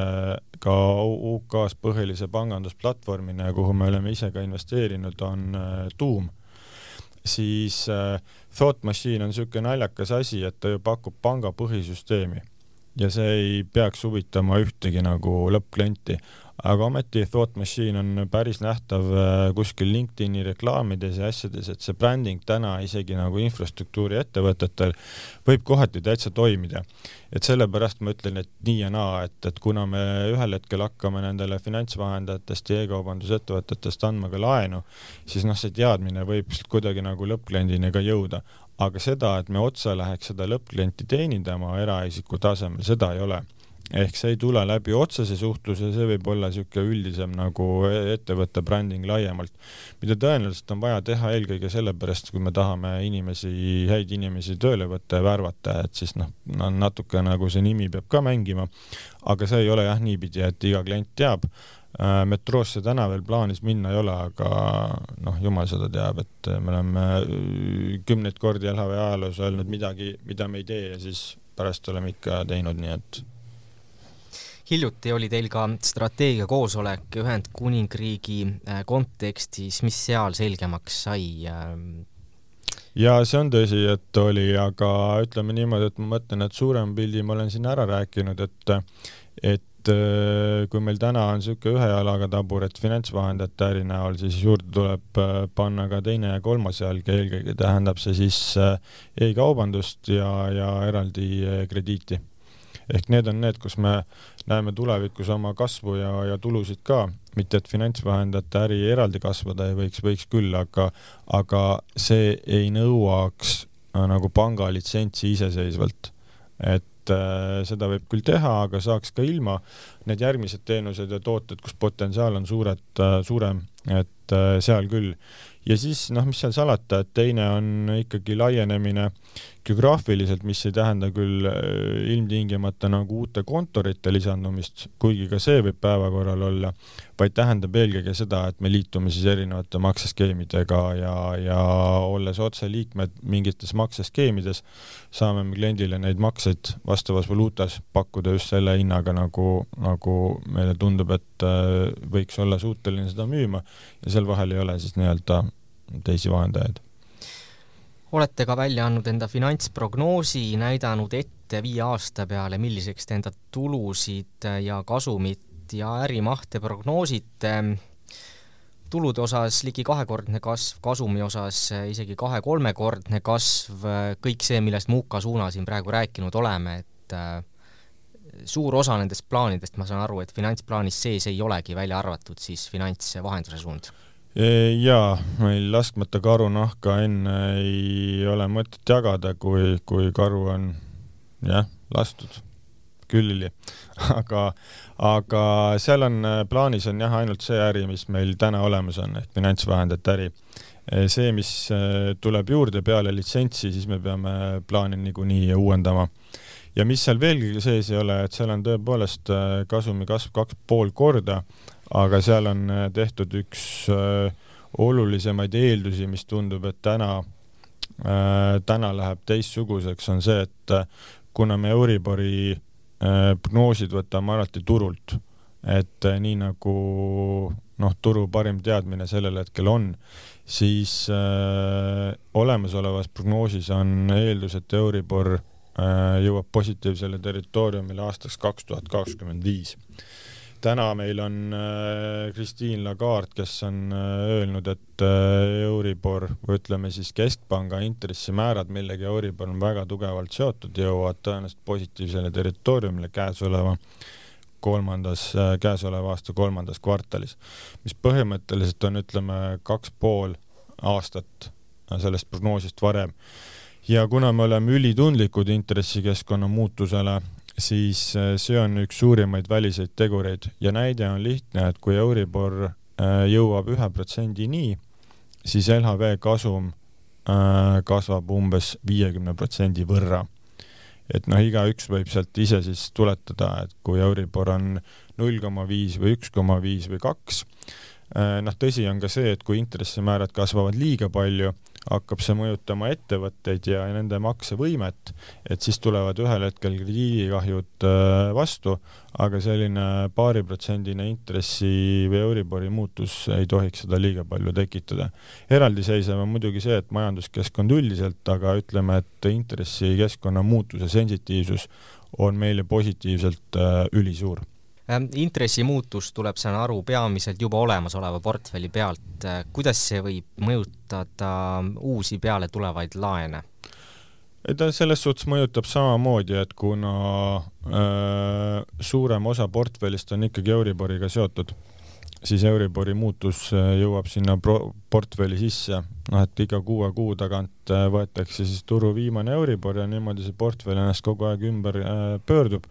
ka UK-s põhilise pangandusplatvormina ja kuhu me oleme ise ka investeerinud, on Tuum siis äh, Thought Machine on niisugune naljakas asi, et ta ju pakub panga põhisüsteemi ja see ei peaks huvitama ühtegi nagu lõppklienti, aga ometi Thought Machine on päris nähtav äh, kuskil LinkedIni reklaamides ja asjades, et see bränding täna isegi nagu infrastruktuuri ettevõtetel võib kohati täitsa toimida. et sellepärast ma ütlen, et nii ja naa, et, et kuna me ühel hetkel hakkame nendele finantsvahendajatest ja e-kaubandusettevõtetest andma ka laenu, siis noh, see teadmine võib kuidagi nagu lõppkliendini ka jõuda, aga seda, et me otse läheks seda lõppklienti teenindama eraisiku tasemel, seda ei ole ehk see ei tule läbi otsese suhtluse, see võib olla niisugune üldisem nagu e-, ettevõtte bränding laiemalt, mida tõenäoliselt on vaja teha eelkõige sellepärast, kui me tahame inimesi, häid inimesi tööle võtta ja värvata, et siis noh, natuke nagu see nimi peab ka mängima, aga see ei ole jah niipidi, et iga klient teab. Äh, metroosse täna veel plaanis minna ei ole, aga noh, jumal seda teab, et me oleme äh, kümneid kordi LHV ajaloos öelnud midagi, mida me ei tee ja siis pärast oleme ikka teinud, nii et hiljuti oli teil ka strateegiakoosolek Ühendkuningriigi äh, kontekstis, mis seal selgemaks sai? Ähm? ja see on tõsi, et oli, aga ütleme niimoodi, et ma mõtlen, et suurem pildi ma olen siin ära rääkinud, et et äh, kui meil täna on niisugune ühe jalaga taburet finantsvahendajate äri näol, siis juurde tuleb äh, panna ka teine ja kolmas jalg ja eelkõige tähendab see siis e-kaubandust ja, ja eraldi krediiti ehk need on need, kus me näeme tulevikus oma kasvu ja, ja tulusid ka, mitte et finantsvahendajate äri eraldi kasvada ei võiks, võiks küll, aga, aga see ei nõuaks äh, nagu pangalitsentsi iseseisvalt. et äh, seda võib küll teha, aga saaks ka ilma. Need järgmised teenused ja tooted, kus potentsiaal on suured äh,, suurem, et äh, seal küll ja siis noh, mis seal salata, et teine on ikkagi laienemine geograafiliselt, mis ei tähenda küll äh, ilmtingimata nagu uute kontorite lisandumist, kuigi ka see võib päevakorral olla, vaid tähendab eelkõige seda, et me liitume siis erinevate makseskeemidega ja, ja olles otseliikmed mingites makseskeemides, saame me kliendile neid makseid vastavas valuutas pakkuda just selle hinnaga, nagu, nagu meile tundub, et äh, võiks olla suuteline seda müüma ja seal vahel ei ole siis nii-öelda teisi vahendajaid. Olete ka välja andnud enda finantsprognoosi, näidanud ette viie aasta peale, milliseks te enda tulusid ja kasumit ja ärimahte prognoosite. tulude osas ligi kahekordne kasv, kasumi osas isegi kahe-kolmekordne kasv, kõik see, millest me UK suuna siin praegu rääkinud oleme, et äh, suur osa nendest plaanidest, ma saan aru, et finantsplaanis sees ei olegi, välja arvatud siis finantsvahenduse suund jaa, meil laskmata karunahka enne ei ole mõtet jagada, kui, kui karu on jah, lastud külili. aga, aga seal on plaanis on jah, ainult see äri, mis meil täna olemas on ehk finantsvahendajate äri. see, mis eh, tuleb juurde peale litsentsi, siis me peame plaani niikuinii uuendama ja mis seal veelgi sees ei ole, et seal on tõepoolest eh, kasumi kasv kaks pool korda aga seal on äh, tehtud üks äh, olulisemaid eeldusi, mis tundub, et täna, äh, täna läheb teistsuguseks, on see, et kuna me Euribori prognoosid võtame alati turult, et nii nagu noh, turu parim teadmine sellel hetkel on, siis äh, olemasolevas prognoosis on eeldus, et Euribor äh, jõuab positiivsele territooriumile aastaks kaks tuhat kakskümmend viis täna meil on äh, Christine Lagarde, kes on äh, öelnud, et äh, Euribor või ütleme siis keskpanga intressimäärad, millega Euribor on väga tugevalt seotud, jõuavad tõenäoliselt positiivsele territooriumile käesoleva kolmandas, käesoleva aasta kolmandas kvartalis, mis põhimõtteliselt on, ütleme, kaks pool aastat sellest prognoosist varem. ja kuna me oleme ülitundlikud intressikeskkonna muutusele, siis äh, see on üks suurimaid väliseid tegureid ja näide on lihtne, et kui Euribor äh, jõuab ühe protsendini, siis LHV kasum äh, kasvab umbes viiekümne protsendi võrra. et noh, igaüks võib sealt ise siis tuletada, et kui Euribor on null koma viis või üks koma viis või kaks, noh, tõsi on ka see, et kui intressimäärad kasvavad liiga palju, hakkab see mõjutama ettevõtteid ja nende maksevõimet, et siis tulevad ühel hetkel krediidikahjud äh, vastu, aga selline paariprotsendine intressi või Euribori muutus ei tohiks seda liiga palju tekitada. eraldiseisev on muidugi see, et majanduskeskkond üldiselt, aga ütleme, et intressikeskkonna muutuse sensitiivsus on meile positiivselt äh, ülisuur intressimuutus tuleb, saan aru, peamiselt juba olemasoleva portfelli pealt. Äh, kuidas see võib mõjutada uusi peale tulevaid laene? ta selles suhtes mõjutab samamoodi, et kuna äh, suurem osa portfellist on ikkagi Euriboriga seotud, siis Euribori muutus jõuab sinna portfelli sisse, noh et iga kuue kuu tagant võetakse siis turu viimane Euribor ja niimoodi see portfell ennast kogu aeg ümber äh, pöördub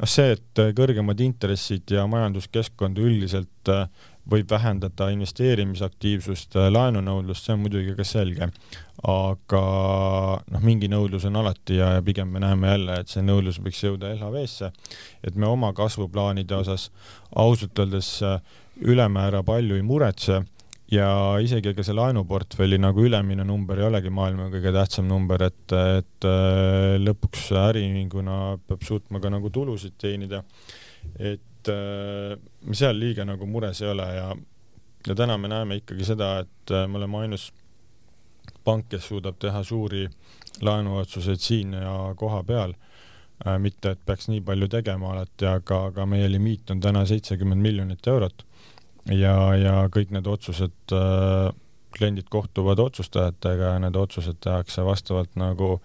noh, see, et äh, kõrgemad intressid ja majanduskeskkond üldiselt äh, võib vähendada investeerimisaktiivsust, äh, laenunõudlust, see on muidugi ka selge. aga noh, mingi nõudlus on alati ja, ja pigem me näeme jälle, et see nõudlus võiks jõuda LHV-sse, et me oma kasvuplaanide osas ausalt öeldes ülemäära palju ei muretse ja isegi ega see laenuportfelli nagu ülemine number ei olegi maailma kõige tähtsam number, et, et äh, lõpuks äriühinguna peab suutma ka nagu tulusid teenida. et äh, me seal liiga nagu mures ei ole ja, ja täna me näeme ikkagi seda, et äh, me oleme ainus pank, kes suudab teha suuri laenuotsuseid siin ja koha peal mitte, et peaks nii palju tegema alati, aga, aga meie limiit on täna seitsekümmend miljonit eurot ja, ja kõik need otsused äh,, kliendid kohtuvad otsustajatega ja need otsused tehakse vastavalt nagu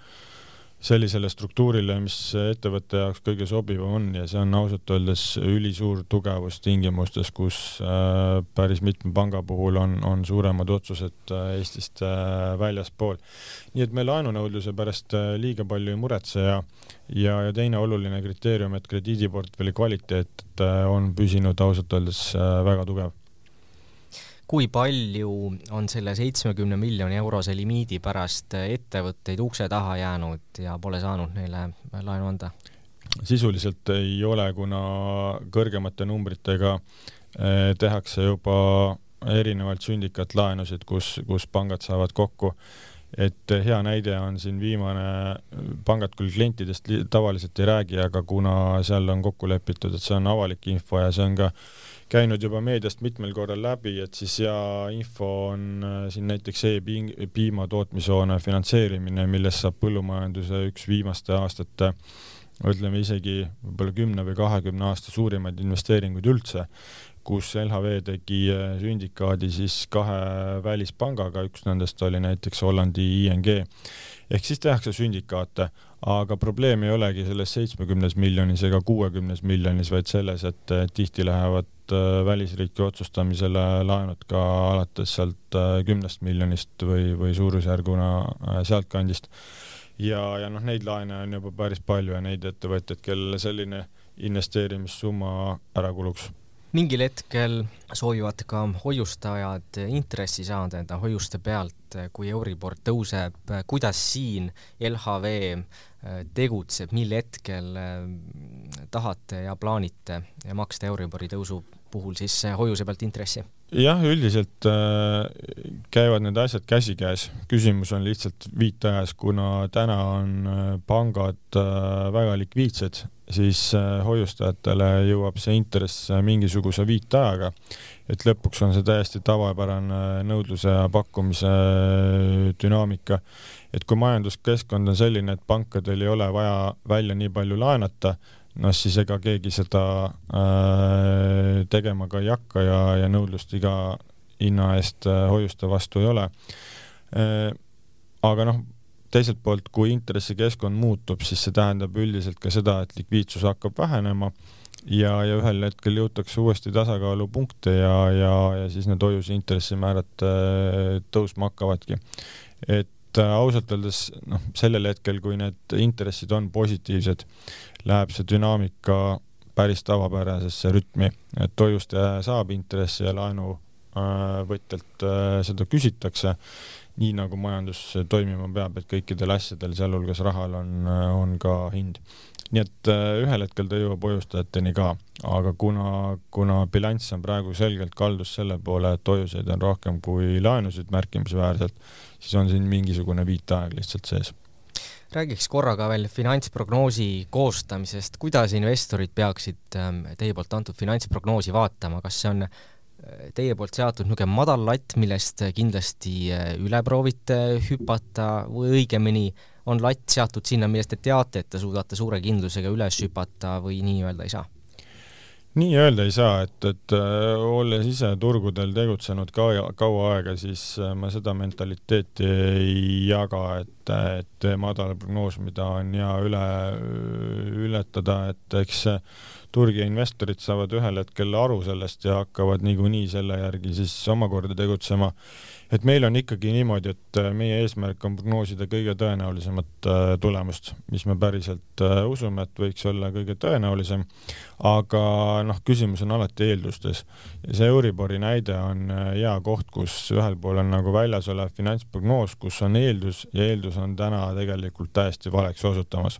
sellisele struktuurile, mis ettevõtte jaoks kõige sobivam on ja see on ausalt öeldes ülisuur tugevus tingimustes, kus äh, päris mitme panga puhul on, on suuremad otsused äh, Eestist äh, väljaspool. nii et me laenunõudluse pärast liiga palju ei muretse ja ja, ja teine oluline kriteerium, et krediidiportfelli kvaliteet on püsinud ausalt öeldes väga tugev kui palju on selle seitsmekümne miljoni eurose limiidi pärast ettevõtteid ukse taha jäänud ja pole saanud neile laenu anda? sisuliselt ei ole, kuna kõrgemate numbritega eh, tehakse juba erinevalt sündikaatlaenusid, kus, kus pangad saavad kokku et hea näide on siin viimane, pangad küll klientidest tavaliselt ei räägi, aga kuna seal on kokku lepitud, et see on avalik info ja see on ka käinud juba meediast mitmel korral läbi, et siis hea info on äh, siin näiteks e-piima tootmishoone finantseerimine, millest saab põllumajanduse üks viimaste aastate ütleme isegi võib-olla kümne või kahekümne aasta suurimaid investeeringuid üldse, kus LHV tegi äh, sündikaadi siis kahe välispangaga, üks nendest oli näiteks Hollandi ING ehk siis tehakse sündikaate, aga probleem ei olegi selles seitsmekümnes miljonis ega kuuekümnes miljonis, vaid selles, et tihti lähevad äh, välisriiki otsustamisele laenud ka alates sealt äh, kümnest miljonist või, või suurusjärguna äh, sealtkandist. ja, ja noh, neid laene on juba päris palju ja neid ettevõtjaid, kellele selline investeerimissumma ära kuluks mingil hetkel soovivad ka hoiustajad intressi saada enda hoiuste pealt, kui Euribor tõuseb, kuidas siin LHV äh, tegutseb, mil hetkel äh, tahate ja plaanite maksta Euribori tõusu puhul siis hoiuse pealt intressi? jah, üldiselt äh, käivad need asjad käsikäes, küsimus on lihtsalt viitajas, kuna täna on äh, pangad äh, väga likviidsed, siis äh, hoiustajatele jõuab see intress äh, mingisuguse viitajaga, et lõpuks on see täiesti tavapärane nõudluse ja pakkumise äh, dünaamika. et kui majanduskeskkond on selline, et pankadel ei ole vaja välja nii palju laenata, noh siis ega keegi seda äh, tegema ka ei hakka ja, ja nõudlust iga hinna eest äh, hoiuste vastu ei ole äh,. aga noh, teiselt poolt, kui intressikeskkond muutub, siis see tähendab üldiselt ka seda, et likviidsus hakkab vähenema ja, ja ühel hetkel jõutakse uuesti tasakaalupunkte ja, ja, ja siis need hoiuse intressimäärad äh, tõusma hakkavadki. et äh, ausalt öeldes noh, sellel hetkel, kui need intressid on positiivsed, läheb see dünaamika päris tavapärasesse rütmi, et hoiustaja saab intressi ja laenuvõtjalt äh, äh, seda küsitakse, nii nagu majandus toimima peab, et kõikidel asjadel, sealhulgas rahal on, äh, on ka hind. nii et ühel hetkel ta jõuab hoiustajateni ka, aga kuna, kuna bilanss on praegu selgelt kaldus selle poole, et hoiuseid on rohkem kui laenusid märkimisväärselt, siis on siin mingisugune viitaeg lihtsalt sees räägiks korra ka veel finantsprognoosi koostamisest, kuidas investorid peaksid ähm, teie poolt antud finantsprognoosi vaatama, kas see on äh, teie poolt seatud niisugune madal latt, millest kindlasti äh, üle proovite hüpata või õigemini on latt seatud sinna, millest te teate, et te suudate suure kindlusega üles hüpata või nii-öelda ei saa? Nii öelda ei saa, et, et äh, olles ise turgudel tegutsenud ka kaua aega, siis äh, ma seda mentaliteeti ei jaga, et, et madal prognoos, mida on hea üle, ületada, et eks turg ja investorid saavad ühel hetkel aru sellest ja hakkavad niikuinii selle järgi siis omakorda tegutsema et meil on ikkagi niimoodi, et äh, meie eesmärk on prognoosida kõige tõenäolisemat äh, tulemust, mis me päriselt äh, usume, et võiks olla kõige tõenäolisem. aga noh, küsimus on alati eeldustes see Euribori näide on hea koht, kus ühel pool on nagu väljas olev finantsprognoos, kus on eeldus ja eeldus on täna tegelikult täiesti valeks osutumas.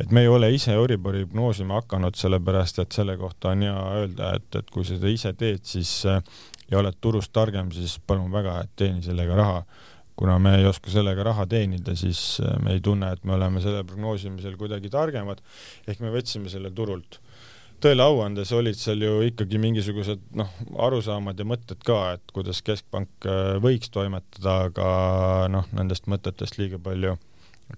et me ei ole ise Euribori prognoosima hakanud, sellepärast et selle kohta on hea öelda, et, et kui seda ise teed, siis ja oled turust targem, siis palun väga, et teeni sellega raha. kuna me ei oska sellega raha teenida, siis äh, me ei tunne, et me oleme selle prognoosimisel kuidagi targemad, ehk me võtsime selle turult. tõele au andes olid seal ju ikkagi mingisugused noh, arusaamad ja mõtted ka, et kuidas Keskpank äh, võiks toimetada, aga noh, nendest mõtetest liiga palju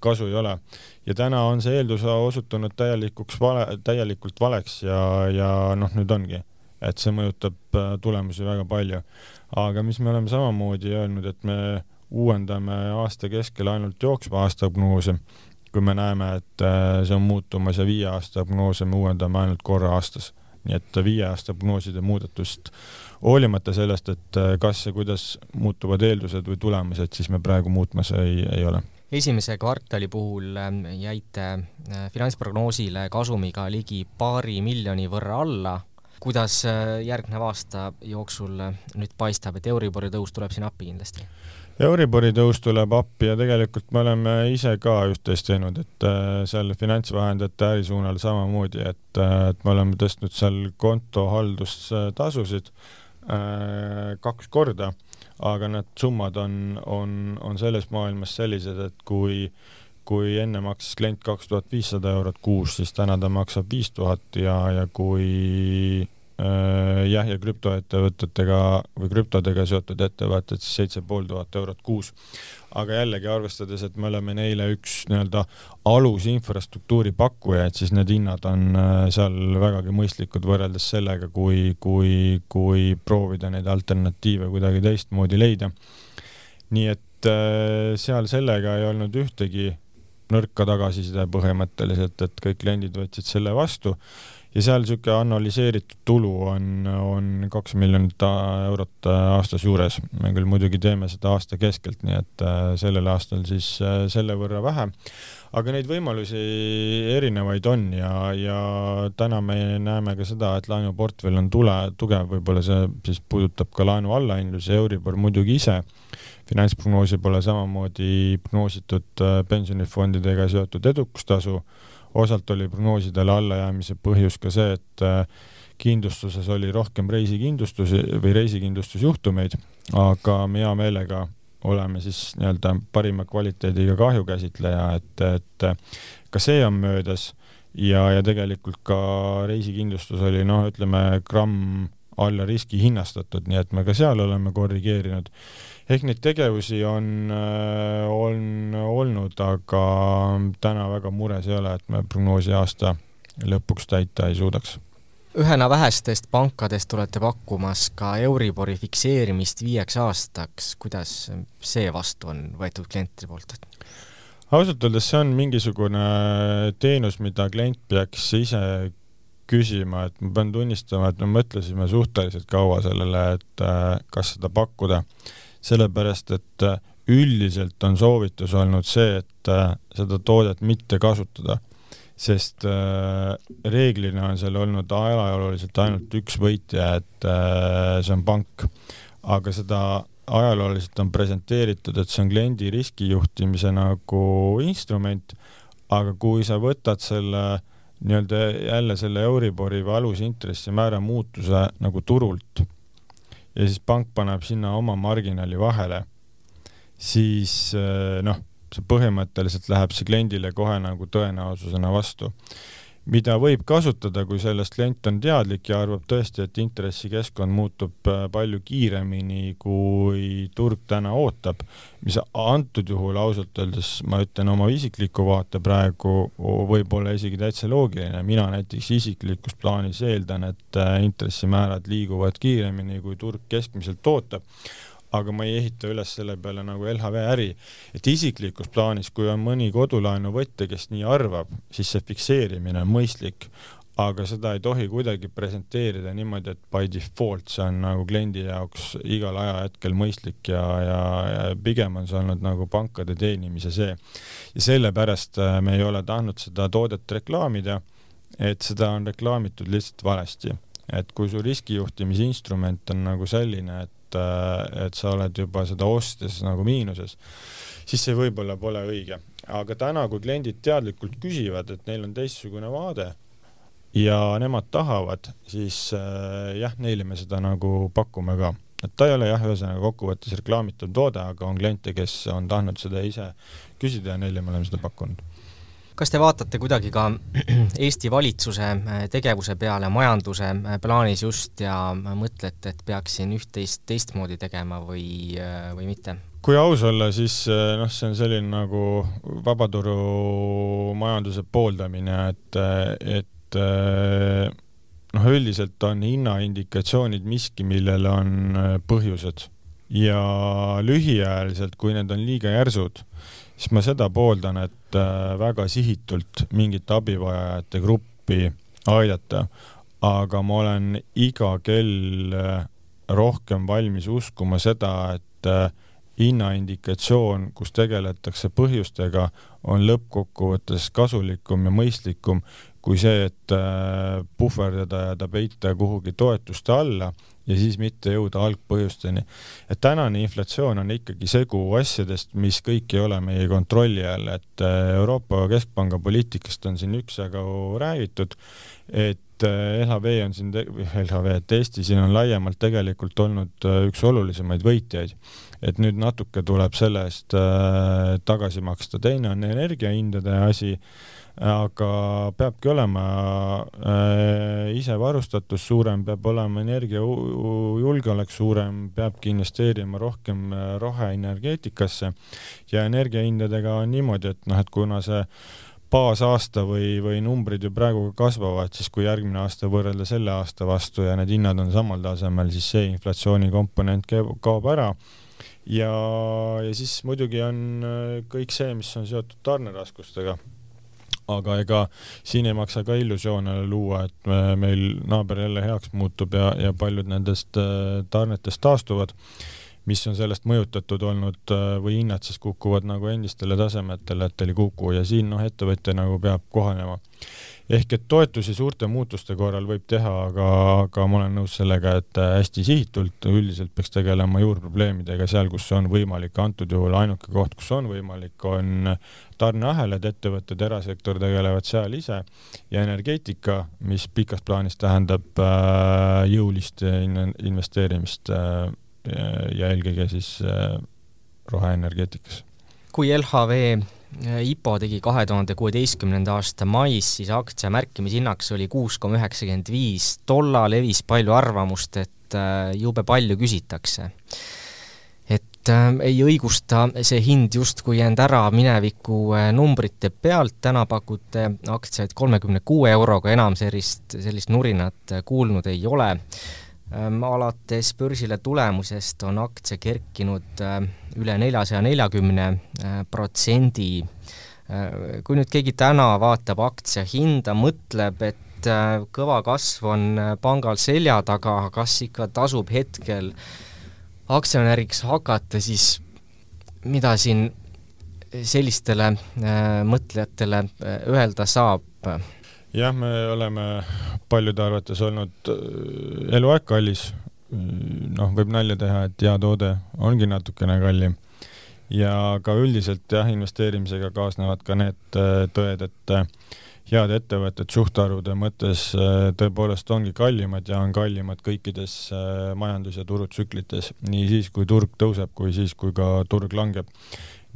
kasu ei ole. ja täna on see eeldus osutunud täielikuks vale, täielikult valeks ja, ja noh, nüüd ongi et see mõjutab äh, tulemusi väga palju. aga mis me oleme samamoodi öelnud, et me uuendame aasta keskel ainult jooksva aasta prognoose, kui me näeme, et see on muutumas ja viie aasta prognoose me uuendame ainult korra aastas. nii et viie aasta prognooside muudatust hoolimata sellest, et kas ja kuidas muutuvad eeldused või tulemused, siis me praegu muutmas ei, ei ole esimese kvartali puhul ähm, jäite äh, finantsprognoosile kasumiga ligi paari miljoni võrra alla. Kuidas äh, järgneva aasta jooksul äh, nüüd paistab, et Euribori tõus tuleb siin appi kindlasti? Euribori tõus tuleb appi ja tegelikult me oleme ise ka üht-teist teinud, et seal finantsvahendajate ärisuunal samamoodi, et, et me oleme tõstnud seal kontohaldustasusid kaks korda aga need summad on, on, on selles maailmas sellised, et kui kui enne maksis klient kaks tuhat viissada eurot kuus, siis täna ta maksab viis tuhat ja, ja kui äh, jah, ja krüptoettevõtetega või krüptodega seotud ettevõtted siis seitse pool tuhat eurot kuus aga jällegi arvestades, et me oleme neile üks nii-öelda alusinfrastruktuuri pakkujaid, siis need hinnad on äh, seal vägagi mõistlikud võrreldes sellega, kui, kui, kui proovida neid alternatiive kuidagi teistmoodi leida. nii et äh, seal sellega ei olnud ühtegi nõrka tagasiside põhimõtteliselt, et kõik kliendid võtsid selle vastu ja seal niisugune analüseeritud tulu on, on kaks miljonit eurot aastas juures. me küll muidugi teeme seda aasta keskelt, nii et äh, sellel aastal siis äh, selle võrra vähe, aga neid võimalusi erinevaid on ja, ja täna me näeme ka seda, et laenuportfell on tule, tugev, võib-olla see siis puudutab ka laenu allahindlusi, Euribor muidugi ise. Finantsprognoosi pole samamoodi prognoositud äh, pensionifondidega seotud edukustasu osalt oli prognoosidele allajäämise põhjus ka see, et äh, kindlustuses oli rohkem reisikindlustusi või reisikindlustusjuhtumeid, aga me hea meelega oleme siis nii-öelda parima kvaliteediga kahjukäsitleja, et, et ka see on möödas ja, ja tegelikult ka reisikindlustus oli noh, ütleme gramm alla riski hinnastatud, nii et me ka seal oleme korrigeerinud. Ehk neid tegevusi on, äh, on olnud, aga täna väga mures ei ole, et me prognoosi aasta lõpuks täita ei suudaks. Ühena vähestest pankadest olete pakkumas ka Euribori fikseerimist viieks aastaks, kuidas see vastu on võetud klientide poolt? ausalt öeldes see on mingisugune teenus, mida klient peaks ise küsima, et ma pean tunnistama, et me mõtlesime suhteliselt kaua sellele, et äh, kas seda pakkuda. Sellepärast et äh, üldiselt on soovitus olnud see, et äh, seda toodet mitte kasutada, sest äh, reeglina on seal olnud ajalooliselt ainult üks võitja, et see on pank, aga seda ajalooliselt on presenteeritud, et see on kliendi riskijuhtimise nagu instrument, aga kui sa võtad selle nii-öelda jälle selle Euribori või alusintressimäära muutuse nagu turult ja siis pank paneb sinna oma marginaali vahele, siis eh, noh, see põhimõtteliselt läheb see kliendile kohe nagu tõenäosusena vastu mida võib kasutada, kui sellest klient on teadlik ja arvab tõesti, et intressikeskkond muutub äh, palju kiiremini, kui turg täna ootab, mis antud juhul ausalt öeldes, ma ütlen oma isikliku vaate praegu, võib olla isegi täitsa loogiline, mina näiteks isiklikus plaanis eeldan, et äh, intressimäärad liiguvad kiiremini, kui turg keskmiselt ootab aga ma ei ehita üles selle peale nagu LHV äri. et isiklikus plaanis, kui on mõni kodulaenuvõtja, kes nii arvab, siis see fikseerimine on mõistlik, aga seda ei tohi kuidagi presenteerida niimoodi, et by default see on nagu kliendi jaoks igal ajahetkel mõistlik ja, ja, ja pigem on see olnud nagu pankade teenimise see. ja sellepärast äh, me ei ole tahtnud seda toodet reklaamida, et seda on reklaamitud lihtsalt valesti et kui su riskijuhtimisinstrument on nagu selline, et et, et sa oled juba seda ostes nagu miinuses, siis see võib-olla pole õige. aga täna, kui kliendid teadlikult küsivad, et neil on teistsugune vaade ja nemad tahavad, siis äh, jah, neile me seda nagu pakume ka et ta ei ole jah, ühesõnaga kokkuvõttes reklaamitav toode, aga on kliente, kes on tahtnud seda ise küsida ja neile me oleme seda pakkunud kas te vaatate kuidagi ka Eesti valitsuse äh, tegevuse peale majanduse äh, plaanis just ja mõtlete, et peaks siin üht-teist teistmoodi tegema või, äh, või mitte? kui aus olla, siis noh, see on selline nagu vabaturumajanduse pooldamine, et, et noh, üldiselt on hinnaindikatsioonid miski, millel on põhjused ja lühiajaliselt, kui need on liiga järsud, siis ma seda pooldan, et äh, väga sihitult mingit abivajajate gruppi aidata, aga ma olen iga kell äh, rohkem valmis uskuma seda, et äh, hinnaindikatsioon, kus tegeletakse põhjustega, on lõppkokkuvõttes kasulikum ja mõistlikum kui see, et puhverdada ja ta peita kuhugi toetuste alla ja siis mitte jõuda algpõhjusteni. et tänane inflatsioon on ikkagi segu asjadest, mis kõik ei ole meie kontrolli all, et äh, Euroopa Keskpanga poliitikast on siin üksjagu räägitud, et äh, LHV on siin, LHV, et Eesti siin on laiemalt tegelikult olnud äh, üks olulisemaid võitjaid. et nüüd natuke tuleb selle eest tagasi maksta, teine on energiahindade asi aga peabki olema äh, isevarustatus suurem, peab olema energiajulgeolek suurem, peabki investeerima rohkem äh, roheenergeetikasse ja energiahindadega on niimoodi, et noh, et kuna see baasaasta või, või numbrid ju praegu kasvavad, siis kui järgmine aasta võrrelda selle aasta vastu ja need hinnad on samal tasemel, siis see inflatsiooni komponent kaob ära. Ja, ja siis muidugi on äh, kõik see, mis on seotud tarneraskustega aga ega siin ei maksa ka illusioone luua, et meil naaber jälle heaks muutub ja, ja paljud nendest äh, tarnetest taastuvad, mis on sellest mõjutatud olnud äh, või hinnad siis kukuvad nagu endistele tasemetele, et ei kuku ja siin noh, ettevõtja nagu peab kohanema ehk et toetusi suurte muutuste korral võib teha, aga, aga ma olen nõus sellega, et hästi sihitult üldiselt peaks tegelema juurprobleemidega seal, kus on võimalik, antud juhul ainuke koht, kus on võimalik, on tarneahelad, ettevõtted, erasektor tegelevad seal ise ja energeetika, mis pikas plaanis tähendab äh, jõulist investeerimist äh, ja eelkõige siis äh, roheenergeetikasse. kui LHV IPO tegi kahe tuhande kuueteistkümnenda aasta mais, siis aktsia märkimishinnaks oli kuus koma üheksakümmend viis, tolla levis palju arvamust, et äh, jube palju küsitakse. et äh, ei õigusta see hind justkui end ära mineviku äh, numbrite pealt, täna pakute aktsiaid kolmekümne kuue euroga, enam sellist, sellist nurinat kuulnud ei ole alates börsile tulemusest on aktsia kerkinud ehm, üle neljasaja neljakümne ehm, protsendi. kui nüüd keegi täna vaatab aktsia hinda, mõtleb, et kõva kasv on pangal selja taga, kas ikka tasub hetkel aktsionäriks hakata, siis mida siin sellistele mõtlejatele öelda saab? Jah, me oleme paljude arvates olnud äh, eluaeg kallis. noh, võib nalja teha, et hea toode ongi natukene kallim. ja ka üldiselt jah, investeerimisega kaasnevad ka need äh, tõed, et äh, head ettevõtted suhtarvude mõttes tõepoolest ongi kallimad ja on kallimad kõikides majandus- ja turutsüklites, nii siis, kui turg tõuseb, kui siis, kui ka turg langeb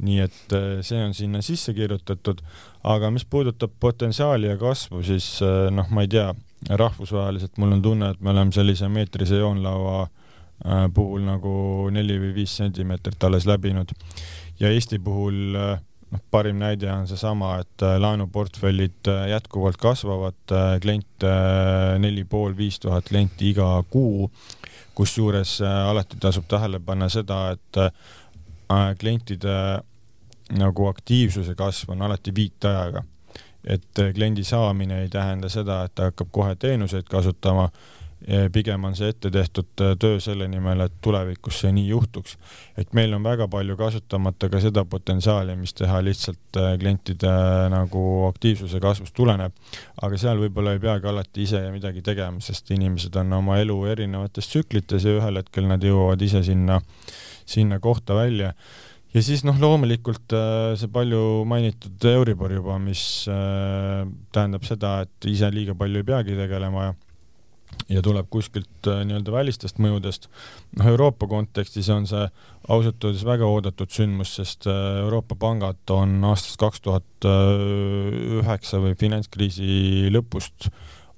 nii et äh, see on sinna sisse kirjutatud, aga mis puudutab potentsiaali ja kasvu, siis äh, noh, ma ei tea, rahvusvaheliselt mul on tunne, et me oleme sellise meetrise joonlaua äh, puhul nagu neli või viis sentimeetrit alles läbinud. Ja Eesti puhul noh, parim näide on seesama, et laenuportfellid jätkuvalt kasvavad, kliente neli pool, viis tuhat klienti iga kuu, kusjuures alati tasub tähele panna seda, et klientide nagu aktiivsuse kasv on alati viitajaga. et äh, kliendi saamine ei tähenda seda, et ta hakkab kohe teenuseid kasutama, pigem on see ette tehtud äh, töö selle nimel, et tulevikus see nii juhtuks. et meil on väga palju kasutamata ka seda potentsiaali, mis teha lihtsalt äh, klientide nagu aktiivsuse kasvust tuleneb, aga seal võib-olla ei peagi alati ise midagi tegema, sest inimesed on oma elu erinevates tsüklites ja ühel hetkel nad jõuavad ise sinna, sinna kohta välja ja siis noh, loomulikult äh, see palju mainitud Euribor juba, mis äh, tähendab seda, et ise liiga palju ei peagi tegelema ja ja tuleb kuskilt äh, nii-öelda välistest mõjudest. noh, Euroopa kontekstis on see ausalt öeldes väga oodatud sündmus, sest Euroopa pangad on aastast kaks tuhat üheksa või finantskriisi lõpust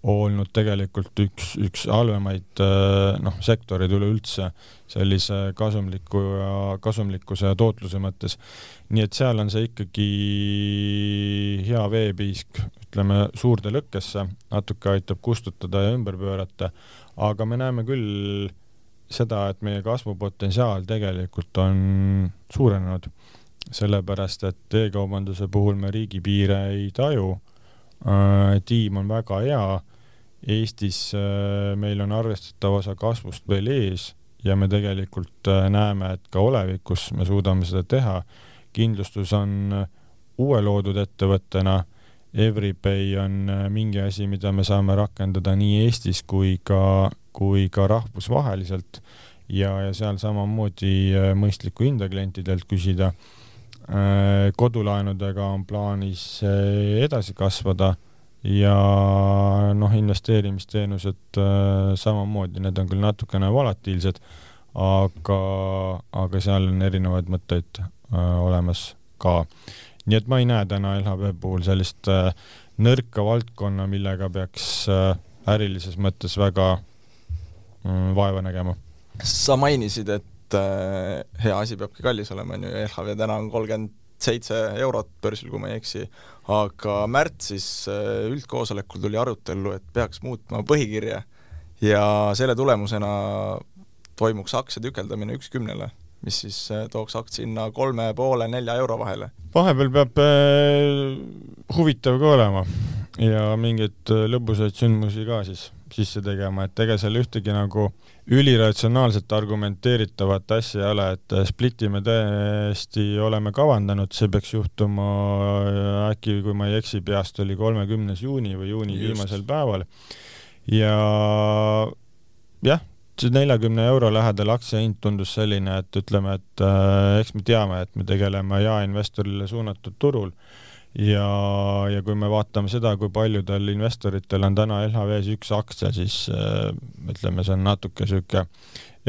olnud tegelikult üks, üks halvemaid noh, sektoreid üleüldse sellise kasumliku ja kasumlikkuse ja tootluse mõttes. nii et seal on see ikkagi hea veepiisk, ütleme suurde lõkkesse, natuke aitab kustutada ja ümber pöörata, aga me näeme küll seda, et meie kasvupotentsiaal tegelikult on suurenenud sellepärast et e-kaubanduse puhul me riigipiire ei taju. tiim on väga hea. Eestis meil on arvestatav osa kasvust veel ees ja me tegelikult näeme, et ka olevikus me suudame seda teha. kindlustus on uue loodud ettevõttena Everypay on äh, mingi asi, mida me saame rakendada nii Eestis kui ka, kui ka rahvusvaheliselt ja, ja seal samamoodi äh, mõistlikku hinda klientidelt küsida. Äh, kodulaenudega on plaanis edasi kasvada ja noh, investeerimisteenused samamoodi, need on küll natukene volatiilsed, aga, aga seal on erinevaid mõtteid olemas ka nii et ma ei näe täna LHV puhul sellist äh, nõrka valdkonna, millega peaks äh, ärilises mõttes väga mm, vaeva nägema. sa mainisid, et äh, hea asi peabki kallis olema, on ju, LHV täna on kolmkümmend seitse eurot börsil, kui ma ei eksi, aga märtsis äh, üldkoosolekul tuli arutellu, et peaks muutma põhikirja. Ja selle tulemusena toimuks aktsia tükeldamine üks kümnele mis siis äh, tooks aktsia hinna kolme poole, nelja euro vahele. vahepeal peab äh, huvitav ka olema. Ja mingeid äh, lõbusaid sündmusi ka siis sisse tegema, et ega seal ühtegi nagu üliratsionaalselt argumenteeritavat asja ei ole, et äh, spliti me tõesti oleme kavandanud, see peaks juhtuma äkki, kui ma ei eksi, peast oli kolmekümnes juuni või juuni Just. viimasel päeval. ja jah, see neljakümne euro lähedal aktsiahind tundus selline, et ütleme, et äh, eks me teame, et me tegeleme jaeinvestorile suunatud turul ja, ja kui me vaatame seda, kui paljudel investoritel on täna LHV-s üks aktsia, siis äh, ütleme, see on natuke niisugune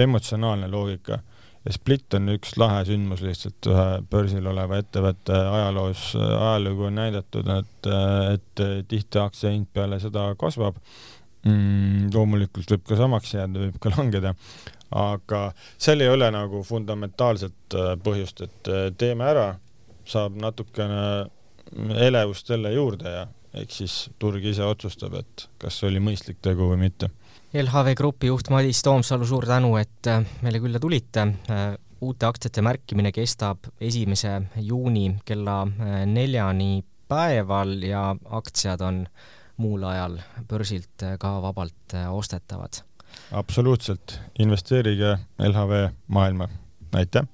emotsionaalne loogika ja Split on üks lahe sündmus lihtsalt ühe börsil oleva ettevõtte ajaloos, ajalugu on näidatud, et, et tihti aktsia hind peale seda kasvab mm,. loomulikult võib ka samaks jääda, võib ka langeda, aga seal ei ole nagu fundamentaalset äh, põhjust, et äh, teeme ära, saab natukene elevust jälle juurde ja eks siis turg ise otsustab, et kas see oli mõistlik tegu või mitte. LHV Grupi juht Madis Toomsalu, suur tänu, et äh, meile külla tulite. uute aktsiate märkimine kestab esimese juuni kella neljani päeval ja aktsiad on muul ajal börsilt äh, ka vabalt äh, ostetavad. absoluutselt, investeerige LHV maailma, aitäh!